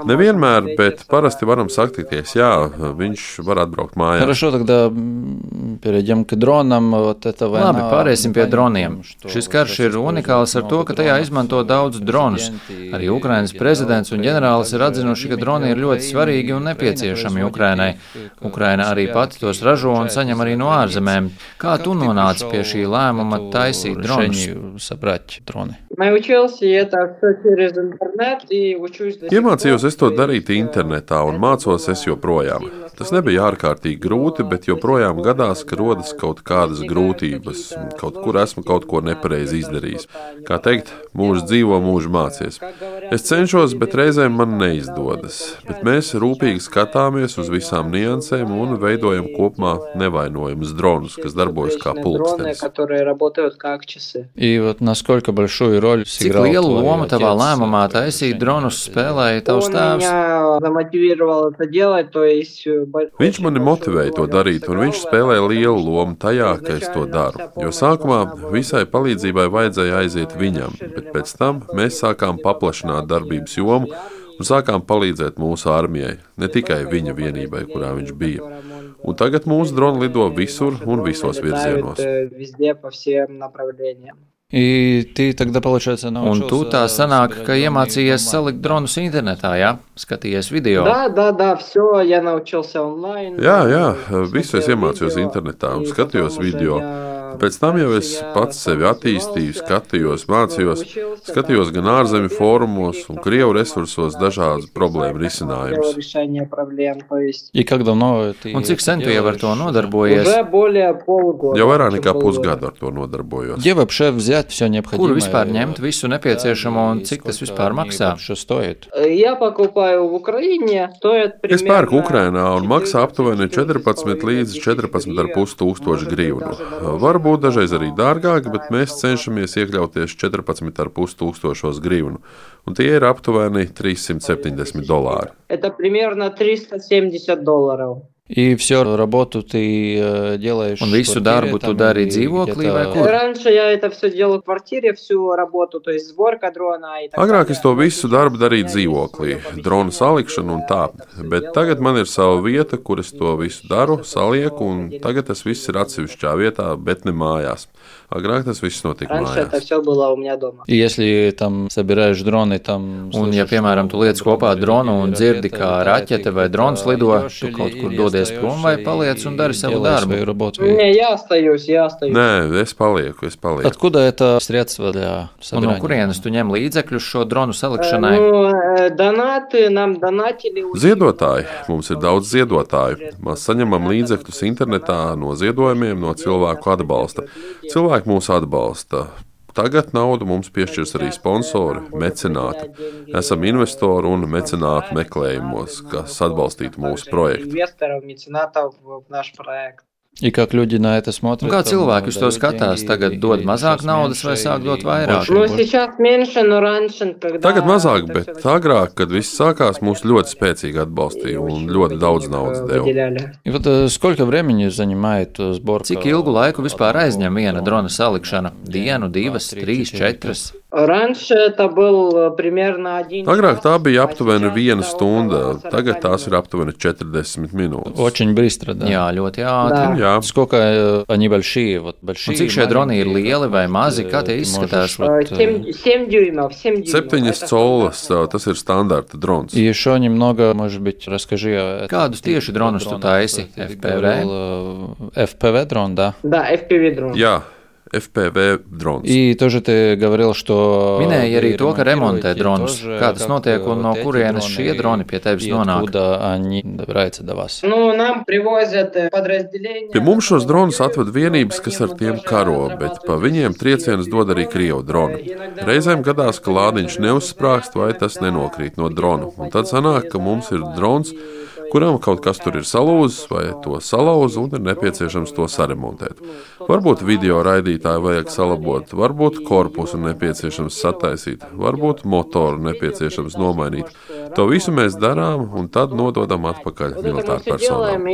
S9: Nevienmēr, bet parasti varam saktīties Pirmais, jā, viņš var atbraukt mājās.
S1: Хорошо, тогда м, перейдем к дронам. Вот это война.
S10: Labi, pāriesim pie droniem. Šis karš ir unikāls ar to, ka tajā izmanto daudz dronus. Arī Ukrainas prezidents un ģenerālis ir atzinuši, ka droni ir ļoti svarīgi un nepieciešami Ukrainai. Ukraina arī pati tos ražo un saņem arī no ārzemēm. Kā tu nonāci pie šī lēmuma taisīt dronus?
S1: решению собрать дроны.
S8: Научился это все через интернет и учусь до сих
S9: Iemācījos
S8: пор.
S9: es to darīt internetā un mācos es joprojām. Tas nebija ārkārtīgi grūti, bet joprojām gadās, ka rodas kaut kādas grūtības. Kaut kur esmu kaut ko nepareizi izdarījis. Kā teikt, mūžs dzīvo, mūžs mācies. Es cenšos, bet reizēm man neizdodas. Bet mēs rūpīgi skatāmies uz visām niansēm un veidojam kopumā nevainojumus dronus, kas darbojas kā
S8: Дроны,
S9: pulkstenis.
S8: которые работают как часы.
S1: И вот насколько большую роль
S10: Cik
S1: сыграл
S10: lielu
S1: твой
S10: lomu tavā
S1: отец
S10: lēmumā
S1: в
S10: taisīt
S1: решении
S10: dronus spēlēja
S8: Он
S10: tavs tēvs?
S9: Viņš mani motivēja to darīt, un viņš spēlē lielu lomu tajā, ka es to daru. Jo sākumā visai palīdzībai vajadzēja aiziet viņam, bet pēc tam mēs sākām paplašināt darbības jomu un sākām palīdzēt mūsu armijai, ne tikai viņa vienībai, kurā viņš bija. Un tagad mūsu droni lido visur un visos virzienos.
S8: Летают, э, Везде, по всем направлениям.
S1: И ты тогда, получается,
S10: Un
S1: научился
S10: tu tā sanāk,
S1: собирать
S10: ka
S1: дроны
S10: iemācījies
S1: дома.
S10: salikt dronus internetā, jā? Skatījies video.
S8: Да, да, да, все, я научился онлайн.
S9: Jā, jā,
S8: э,
S9: visu es
S8: смотрел
S9: iemācījos
S8: видео,
S9: internetā un
S8: и
S9: skatījos
S8: потом уже
S9: video.
S8: я
S9: Pēc tam jau es pats sevi attīstīju, skatījos, mācījos, skatījos gan ārzemju fórumos un krievu resursos dažādas problēmu risinājumus.
S10: Un cik sen tu jau ar to nodarbojies?
S9: Jau vairāk nekā pusgadu ar to nodarbojos.
S10: Kur vispār ņemt visu nepieciešamo un cik tas vispār maksā?
S9: Es pērku Ukrainā un maksā aptuveni 14 līdz 14,5 tūkstoši grīvnu. Varu varbūt dažreiz arī dārgāki, bet mēs cenšamies iekļauties 14,5 tūkstošos grivnu, un tie ir aptuveni 370 dolāri.
S8: Tas ir apmēram 370 dolāri.
S1: И всю работу ты э, делаешь
S10: Un
S1: в
S10: visu
S1: квартире
S10: darbu tu
S1: там
S10: dari
S1: или
S10: dzīvoklī vai
S1: где-то-
S10: kur?
S8: Раньше я это все делал в квартире, всю работу, то есть сборка дрона и так
S9: Agrāk es to
S8: далее.
S9: visu darbu darīju dzīvoklī, drona salikšanu un tā, bet tagad man ir sava vieta, kur es to visu daru, salieku, un tagad tas viss ir atsevišķā vietā, bet ne mājās. Agrāk tas viss notika
S8: Раньше это
S9: mājās.
S8: все было у меня дома.
S1: И если там собираешь дроны, там...
S10: Un, ja,
S1: слышишь,
S10: piemēram,
S1: что
S10: tu liec kopā
S1: дроны
S10: dronu un
S1: летят,
S10: dzirdi, kā
S1: летают,
S10: raķete vai
S1: ты
S10: drons
S1: куда-то
S10: lido,
S1: идешь
S10: tu
S1: или-
S10: kaut kur
S1: или
S10: dodies prom vai
S1: остаешься
S10: paliec un
S1: и
S10: dari savu
S1: делаешь
S10: darbu.
S1: свою работу?
S8: Не, я остаюсь, я остаюсь.
S9: Nē, es palieku, es palieku.
S1: Откуда это средство для
S10: Un no
S1: собирания?
S10: kurienes tu ņem līdzekļus šo dronu
S8: Э,
S10: salikšanai?
S8: Ну, э, донаты нам донатили. очень
S9: Ziedotāji. Mums ir daudz ziedotāju. Mēs saņemam līdzekļus internetā no ziedojumiem, no cilvēku atbalsta. Cilvēki mūs atbalsta. Tagad naudu mums piešķirs arī sponsori, mecenāti. Esam investori un mecenātu meklējumos, kas atbalstītu mūsu projektu.
S8: Инвесторов, меценатов в наш проект.
S1: И как люди на это смотрят?
S10: Un kā
S1: там,
S10: cilvēki uz to
S1: дают
S10: skatās?
S1: деньги
S10: Tagad
S1: или-
S10: dod
S1: или
S10: mazāk
S1: сейчас
S10: naudas vai
S1: меньше,
S10: sāk dot
S1: или
S10: vairāk?
S1: больше,
S8: Ну,
S1: больше?
S8: сейчас меньше, но раньше, когда...
S9: Tagad mazāk,
S8: это
S9: bet
S8: всё
S9: agrāk, kad viss sākās, mūs ļoti spēcīgi atbalstīja un ļoti daudz naudas deva.
S8: выделяли.
S1: И вот э, сколько времени занимает э, сборка?
S10: Cik ilgu laiku vispār aizņem viena drona salikšana? Dienu, divas, trīs, četras.
S8: Раньше это был э, примерно один
S9: Agrāk
S8: час,
S9: tā bija
S8: а
S9: aptuveni
S8: сейчас
S9: viena
S8: это
S9: stunda,
S8: около 40
S9: tagad tās ir
S8: минут.
S9: aptuveni 40 minūtes.
S1: Очень быстро, да.
S10: Jā, ļoti ātri.
S8: Да.
S9: Jā,
S1: Сколько э, они большие? Вот большие.
S10: Un cik šie droni ir
S1: маленькие,
S10: lieli vai
S1: как
S10: mazi,
S1: вот,
S10: kā
S1: э,
S10: tie
S1: ты
S10: izskatās?
S1: можешь вот,
S8: Э,
S1: э,
S8: семь- семь дюймов, семь дюймов.
S9: septiņas
S8: Это
S9: colas, tas ir standarta drons.
S1: И еще немного, может быть, расскажи о
S10: Kādus tieši dronus tu taisi?
S1: Ты
S10: FPV?
S1: говорил, э, FPV дрон, да.
S8: Да, FPV дрон.
S9: Jā, FPV drons.
S1: И тоже ты говорил, что...
S10: Minēja arī
S1: вы
S10: to, ka remontē
S1: ремонтируете
S10: dronus.
S1: тоже,
S10: Kā tas
S1: как,
S10: notiek
S1: э,
S10: un no
S1: вот эти
S10: kurienes
S1: дроны
S10: šie droni pie tevis
S1: и
S10: nonāk?
S1: откуда они добираются до вас?
S8: Ну, нам привозят э, подразделения.
S9: Pie mums šos dronus atved vienības, kas ar tiem karo, bet pa viņiem triecienus dod arī krievu droni. Reizēm gadās, ka lādiņš neuzsprāgst vai tas nenokrīt no drona. Un tad sanāk, ka mums ir drons, kuram kaut kas tur ir salūzis vai to salauz un ir nepieciešams to saremontēt. Varbūt video raidītāju vajag salabot, varbūt korpusu nepieciešams sataisīt, varbūt motoru nepieciešams nomainīt. To visu mēs darām un tad nododam atpakaļ militāru personām.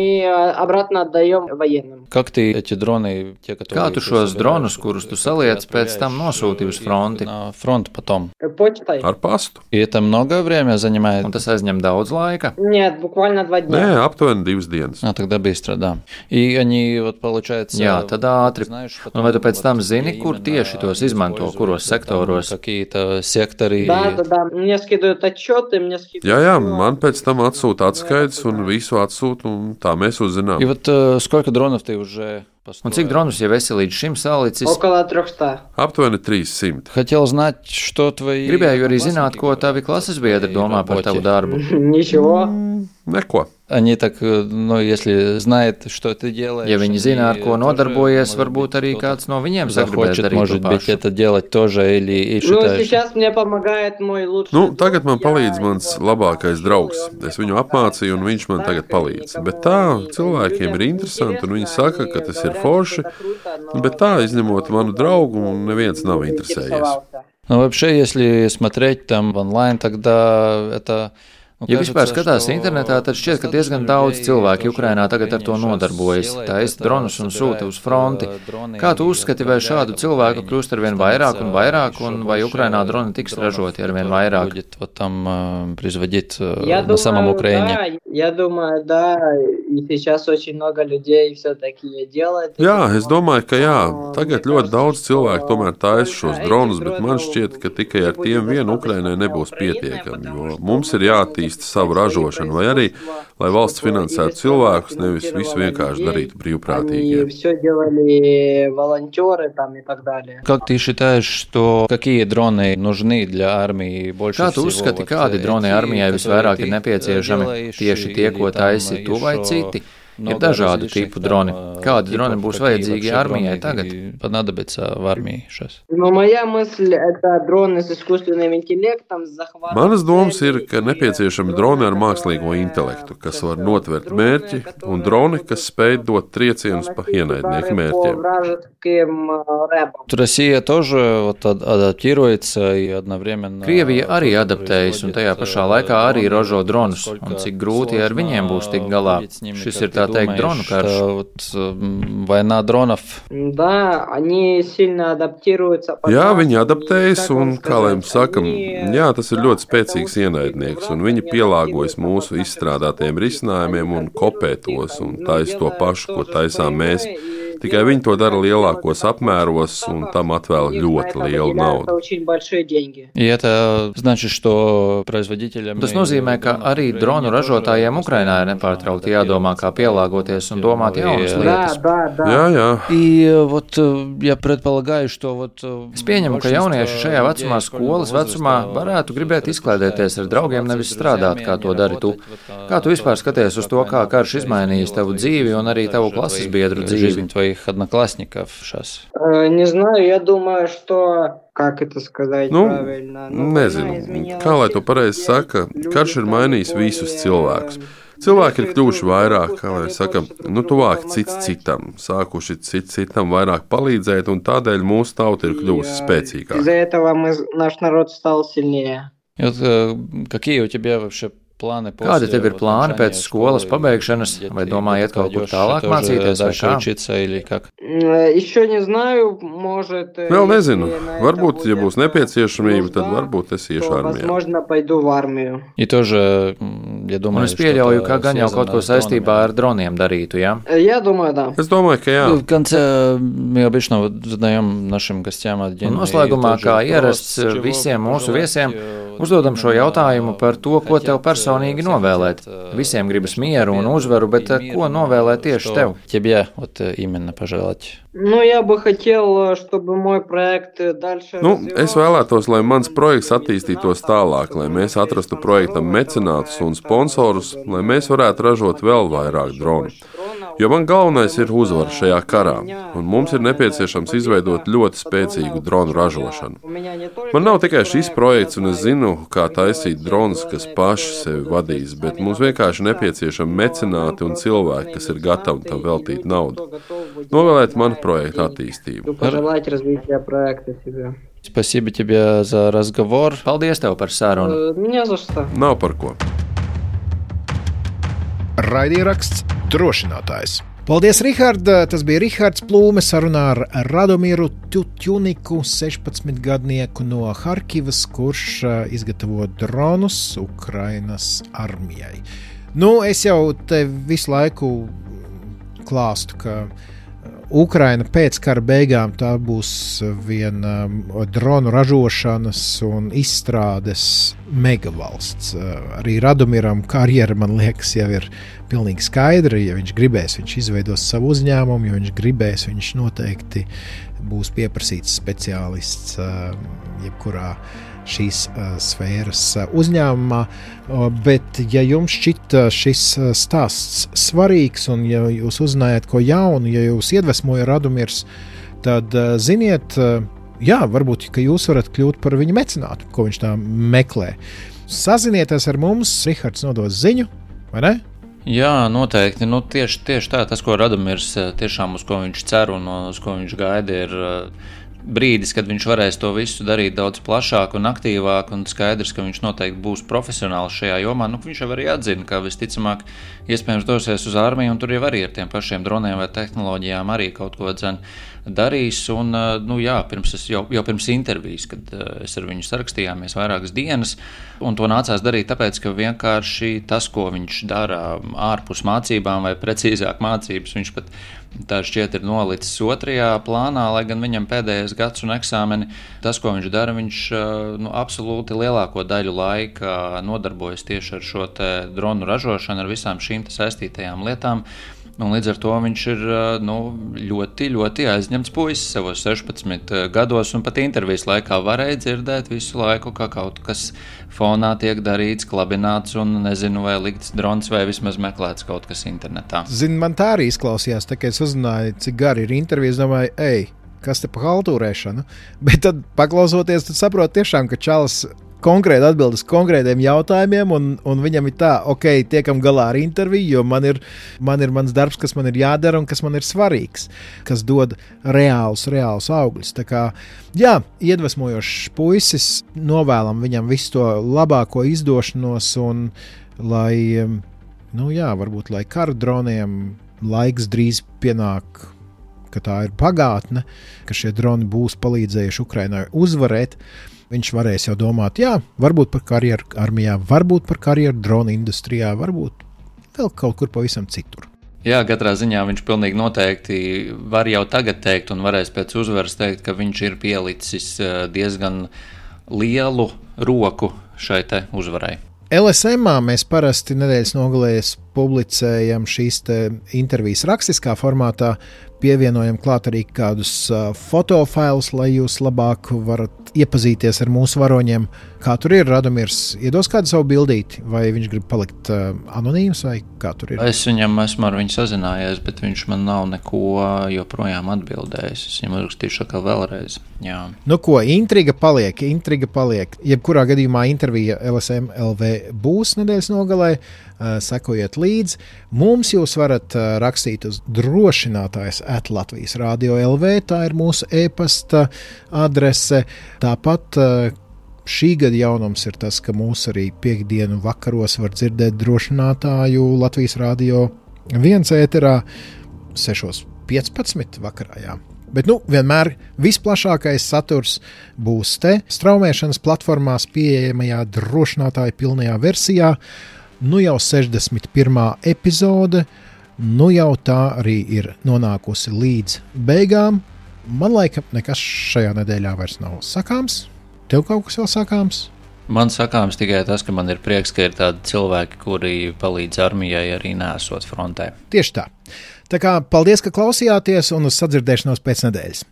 S1: Как ты эти дроны, те, которые
S10: Kā tu šos dronus, kurus tu saliec, pēc tam nosūti uz fronti?
S1: на фронт потом?
S9: Ar pastu?
S1: И это много время занимает?
S10: Un tas aizņem daudz laika.
S8: Нет, буквально два дня.
S9: Nē, aptuveni divas dienas.
S1: А, тогда быстро, да. И они, вот, получается...
S10: Jā, tad ātri.
S1: Знаешь,
S10: Un vai tu pēc tam zini, kur tieši tos izmanto, kuros sektoros?
S1: Какие-то секторы...
S8: Да, да, да. Мне скидывают отчеты, мне скидывают...
S9: Jā, jā, man pēc tam atsūta atskaites un visu atsūta, un tā mēs uzzinām.
S1: И вот э, сколько дронов ты уже
S10: Un cik dronus jau esi līdz šim salicis?
S8: Около 300.
S9: Aptuveni 300.
S1: Хотел знать, что твои...
S10: Gribēju arī zināt, ko tavi klases biedri domā par tavu darbu.
S8: Ничего.
S9: Neko.
S1: Они так, э, ну, если знают, что ты делаешь...
S10: Ja viņi zina, ar ko nodarbojies, varbūt arī kāds no viņiem sagribēs
S1: захочет,
S10: darīt
S1: может
S10: to
S1: быть,
S10: pašu.
S1: это делать тоже, или и
S8: Ну,
S1: считаешь...
S8: сейчас мне помогает мой лучший
S9: Nu,
S8: друг.
S9: tagad man
S8: Я
S9: palīdz mans
S8: его
S9: labākais
S8: знаю.
S9: draugs. Es viņu apmācīju, un viņš man tagad palīdz. Bet tā cilvēkiem ir interesanti, un viņi saka, ka tas ir forši. Bet tā, izņemot manu draugu, neviens nav interesējies.
S1: Ну, вообще, если смотреть там в онлайн, тогда это... ну,
S10: Ja
S1: кажется,
S10: vispār skatās
S1: что
S10: internetā, tad šķiet, ka diezgan daudz cilvēku Ukrainā tagad ar to nodarbojas, taisa dronus un sūta uz fronti. Kā tu uzskati, vai šādu cilvēku kļūst ar vien vairāk un vairāk, un vai Ukrainā droni tiks ražoti ar vien vairāk?
S1: будет вот там э, производить э,
S8: Я
S1: на самом
S8: думаю,
S1: Украине.
S8: да, я думаю, да, и сейчас очень много людей все-таки делают.
S9: Jā, es domāju, ka jā, tagad ļoti daudz cilvēku tomēr taisa šos dronus, bet man šķiet, ka tikai ar tiem vien Ukrainai nebūs pietiekami, jo mums ir jāattīsta savu ražošanu, vai arī, lai valsts finansētu cilvēkus, nevis visu vienkārši darītu
S8: Они
S9: brīvprātīgiem.
S8: все делали волонтеры там и так далее.
S1: Как ты считаешь, что какие дроны нужны для армии больше
S10: Kā tu
S1: всего?
S10: uzskati,
S1: Вот,
S10: kādi
S1: э,
S10: droni
S1: эти,
S10: armijai
S1: которые
S10: visvairāk
S1: ты,
S10: ir
S1: э,
S10: nepieciešami?
S1: делаешь,
S10: Tieši tie,
S1: или
S10: ko
S1: там
S10: taisi tu vai
S1: еще
S10: citi? Ir
S1: много
S10: dažādu
S1: различных
S10: tipu
S1: там,
S10: droni.
S1: э,
S10: Kādi
S1: типов,
S10: droni būs
S1: какие
S10: vajadzīgi
S1: вообще
S10: armijai
S1: дроны
S10: tagad?
S1: и понадобятся в армии сейчас?
S8: Но моя мысль это дроны с искусственным интеллектом, с захватом.
S9: Manas domas ir,
S8: целей
S9: ka
S8: и
S9: nepieciešami droni ar mākslīgo intelektu, kas var notvert mērķi, un droni, kas spēj dot triecienus pa ienaidnieku
S8: удары по
S9: mērķiem.
S8: вражеским э, рэпам.
S1: Вот Россия тоже вот ад- адаптируется и одновременно...
S10: Krievija arī adaptējas un tajā pašā laikā arī ražo dronus. Un cik grūti ar viņiem būs tikt galā. Šis ir tā teikt dronu karš.
S1: Вот, м, война дронов
S8: Да, они сильно адаптируются. под
S9: Jā,
S8: нас,
S9: viņi
S8: и,
S9: adaptējas,
S8: как вам
S9: un, kā lai jums
S8: сказать,
S9: sakam,
S8: они
S9: jā, tas ir ļoti spēcīgs
S8: это
S9: ienaidnieks, un viņi pielāgojas mūsu izstrādātiem risinājumiem un kopē tos, un taisa to pašu, ko taisām mēs. Tikai viņi to dara lielākos apmēros, un tam atvēl ļoti lielu
S8: Это
S9: naudu.
S8: очень большие деньги.
S1: И это значит, что производителям...
S10: Tas nozīmē, ka arī dronu ražotājiem Ukrainā ir nepārtraukti jādomā, kā pielāgoties un domāt jaunas
S1: Да,
S10: lietas.
S8: Да, да, да.
S9: Jā, jā.
S1: И э, вот э, я предполагаю, что вот... э,
S10: Es pieņemu, ka jaunieši šajā
S1: большинство
S10: vecumā,
S1: людей
S10: skolas
S1: школьного
S10: vecumā,
S1: возраста
S10: varētu gribēt izklaidēties ar draugiem, nevis strādāt, kā to dari tu. Kā tu vispār skaties uz to, kā karš izmainījis tavu dzīvi un arī tavu klases biedru dzīvi?
S1: Жизнь твоих одноклассников сейчас.
S8: Э, Не знаю, я думаю, что... Как это сказать
S9: Nu,
S8: правильно? Ну, война
S9: nezinu,
S8: изменила
S9: kā lai to
S8: всех.
S9: pareizi saka, karš ir mainījis visus cilvēkus. Cilvēki ir kļuvuši vairāk, kā lai saka, nu, tuvāk cits citam, sākuši cits citam vairāk palīdzēt, un tādēļ mūsu tauta ir kļuvusi
S8: Из-за
S9: spēcīgāka.
S8: этого мы, наш народ стал сильнее.
S1: И вот, э, какие у тебя вообще планы
S10: Kādi
S1: после
S10: tev ir
S1: вот
S10: plāni
S1: окончания
S10: pēc skolas
S1: школы?
S10: pabeigšanas,
S1: Где
S10: vai
S1: ты
S10: domāji iet kaut kur
S1: пойдешь
S10: tālāk
S1: тоже
S10: mācīties, vai
S1: дальше
S10: kā?
S1: учиться или как?
S8: Э, Еще не знаю, может... э,
S9: Vēl
S8: если
S9: nezinu,
S8: на это
S9: varbūt, ja
S8: будет,
S9: būs
S8: э,
S9: nepieciešamība, tad
S8: нужда,
S9: varbūt es iešu
S8: то,
S9: armijā.
S8: возможно, пойду в армию.
S1: И тоже, м, я
S10: Un
S1: думаю,
S10: es pieļauju, ka
S1: что-то
S10: gan jau kaut ko
S1: связано с
S10: saistībā
S1: дронами.
S10: ar droniem darītu, jā?
S8: Э, Я думаю, да.
S9: Es domāju, ka jā.
S1: Ну, В конце мы обычно вот задаем нашим гостям один
S10: Un
S1: и
S10: noslēgumā,
S1: тот же
S10: kā
S1: вопрос,
S10: ierasts
S1: чего
S10: visiem mūsu
S1: пожелать,
S10: viesiem,
S1: э,
S10: uzdodam šo
S1: именно
S10: jautājumu par to, ko tev
S1: хотят,
S10: personīgi
S1: э,
S10: novēlēt.
S1: хотят, э,
S10: Visiem gribas mieru un
S1: победу
S10: uzvaru, bet
S1: и
S10: eh,
S1: мир,
S10: ko
S1: но
S10: novēlēt tieši
S1: что
S10: tev?
S1: Тебе вот э, именно пожелать.
S8: Ну, я бы хотел, э, чтобы мой проект э, дальше
S9: Nu,
S8: развивался.
S9: es vēlētos, lai mans projekts attīstītos tālāk, lai mēs atrastu projektam mecenātus un sponsorus, lai mēs varētu ražot vēl vairāk dronu. Jo man galvenais ir uzvara šajā karā, un mums ir nepieciešams izveidot ļoti spēcīgu dronu ražošanu.
S8: У меня не только
S9: Man nav tikai šis projekts, un es zinu, kā taisīt dronus, kas paši sevi vadīs, bet mums vienkārši nepieciešami mecenāti un cilvēki, kas ir gatavi tam veltīt naudu. Novēlēt manu projektu attīstību.
S8: Хочу пожелать развития проекта себе.
S1: Спасибо тебе за разговор. Paldies tev par sarunu.
S8: Не за что.
S9: Nav par ko.
S2: Raidieraksts drošinātājs. Paldies, Rihard! Tas bija Rihards Plūme sarunā ar Radomīru Tutjuniku, 16-gadnieku no Harkivas, kurš uh, izgatavo dronus Ukrainas armijai. Nu, es jau te visu laiku klāstu, ka Ukraina pēc kara beigām tā būs viena dronu ražošanas un izstrādes megavalsts. Arī Radomiram karjera, man liekas, jau ir pilnīgi skaidra. Ja viņš gribēs, viņš izveidos savu uzņēmumu, ja viņš gribēs, viņš noteikti būs pieprasīts speciālists jebkurā šīs uh, sfēras uh, uzņēmumā. Uh, bet, ja jums šķita šis stāsts svarīgs, un ja jūs uzzinājāt ko jaunu, ja jūs iedvesmoja Radumirs, tad ziniet, jā, varbūt jūs varat kļūt par viņa mecenātu, ko viņš tā meklē. Sazinieties ar mums, Rihards nodos ziņu, vai ne?
S1: Jā, noteikti. Nu, tieši, tieši tā, tas, ko Radamirs tiešām uz ko viņš cer un uz ko viņš gaida, ir brīdis, kad viņš varēs to visu darīt daudz plašāk un aktīvāk, un skaidrs, ka viņš noteikti būs profesionāls šajā jomā. Nu, viņš jau arī atzina, ka visticamāk, iespējams, dosies uz armiju, un tur jau arī ar tiem pašiem droniem vai tehnoloģijām arī kaut ko dzēn darīs. Un, nu, jā, pirms es, jau, jau pirms intervijas, kad es ar viņu sarakstījāmies vairākas dienas, un to nācās darīt tāpēc, ka vienkārši tas, ko viņš dara ārpus mācībām, vai precīzāk mācības, viņš pat Tā šķiet ir nolicis otrajā plānā, lai gan viņam pēdējais gads un eksāmeni, tas, ko viņš dara, viņš nu, absolūti lielāko daļu laika nodarbojas tieši ar šo dronu ražošanu, ar visām šīm saistītajām lietām. Un līdz ar to viņš ir nu, ļoti, ļoti aizņemts puisis savos 16 gados, un pat intervijas laikā varēja dzirdēt visu laiku, ka kaut kas fonā tiek darīts, klabināts, un nezinu, vai likts drons, vai vismaz meklēts kaut kas internetā.
S2: Zini, man tā arī izklausījās, tā, kad es uzzināju, cik gari ir intervijas, domāju, ej! Kas te par haltūrēšanu? Bet tad, paklausoties, tad saprotu, tiešām, ka Čalis konkrēti atbild uz konkrētiem jautājumiem, un, un viņam ir tā, ok, tiekam galā ar interviju, jo man ir, man ir mans darbs, kas man ir jādara un kas man ir svarīgs, kas dod reālus, reālus augļus. Tā kā, jā, iedvesmojošs puisis, novēlam viņam visu to labāko izdošanos, un lai, nu jā, varbūt lai kara droniem laiks drīz pienāk ka tā ir pagātne, ka šie droni būs palīdzējuši Ukraiņai uzvarēt viņš varēs jau domāt, jā, varbūt par karjeru armijā, varbūt par karjeru drona industrijā, varbūt vēl kaut kur pavisam citur.
S1: Jā, katrā ziņā viņš pilnīgi noteikti var jau tagad teikt, un varēs pēc uzvaras teikt, ka viņš ir pielicis eh, diezgan lielu roku šai uzvarai.
S2: LSM mēs parasti nedēļas nogalēs publicējam šīs intervijas rakstiskā formātā, pievienojam klāt arī kādus fotofailus, lai jūs labāk varat iepazīties ar mūsu varoņiem. Kā tur ir Radomirs, iedos kādu savu bildīti, vai viņš grib palikt anonīms, vai kā tur ir?
S1: Es viņam esmu ar viņu sazinājies, bet viņš man nav neko joprojām atbildējis. Es viņam uzrakstīšu atkal vēlreiz. Jā.
S2: Nu ko, intriga paliek, intriga paliek. Jebkurā gadījumā intervija LSM LV būs nedēļas nogalē. Sekojiet līdzi. Mums jūs varat rakstīt uz drošinātājs at Latvijas Rādio LV. Tā ir mūsu e-pasta adrese. Tāpat uh, šī gada jaunums ir tas, ka mūs arī piekdienu vakaros var dzirdēt drošinātāju Latvijas Rādio viens ēterā 6.15 vakarā. Jā. Bet nu, vienmēr visplašākais saturs būs te straumēšanas platformās pieejamajā drošinātāja pilnajā versijā. Nu jau 61. epizode, nu jau tā arī ir nonākusi līdz beigām. Man liekas, nekas šajā nedēļā vairs nav sakāms. Tev kaut kas vēl sakāms?
S1: Man sakāms tikai tas, ka man ir prieks, ka ir tādi cilvēki, kuri palīdz armijai arī nesot frontē.
S2: Tieši tā. Tā kā paldies, ka klausījāties un uz sadzirdēšanos pēc nedēļas.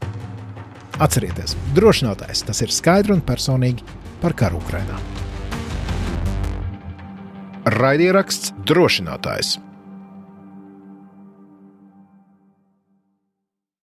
S2: Atcerieties, drošinātājs tas ir skaidri un personīgi par karu Ukrajinā. Raidieraksts drošinātājs.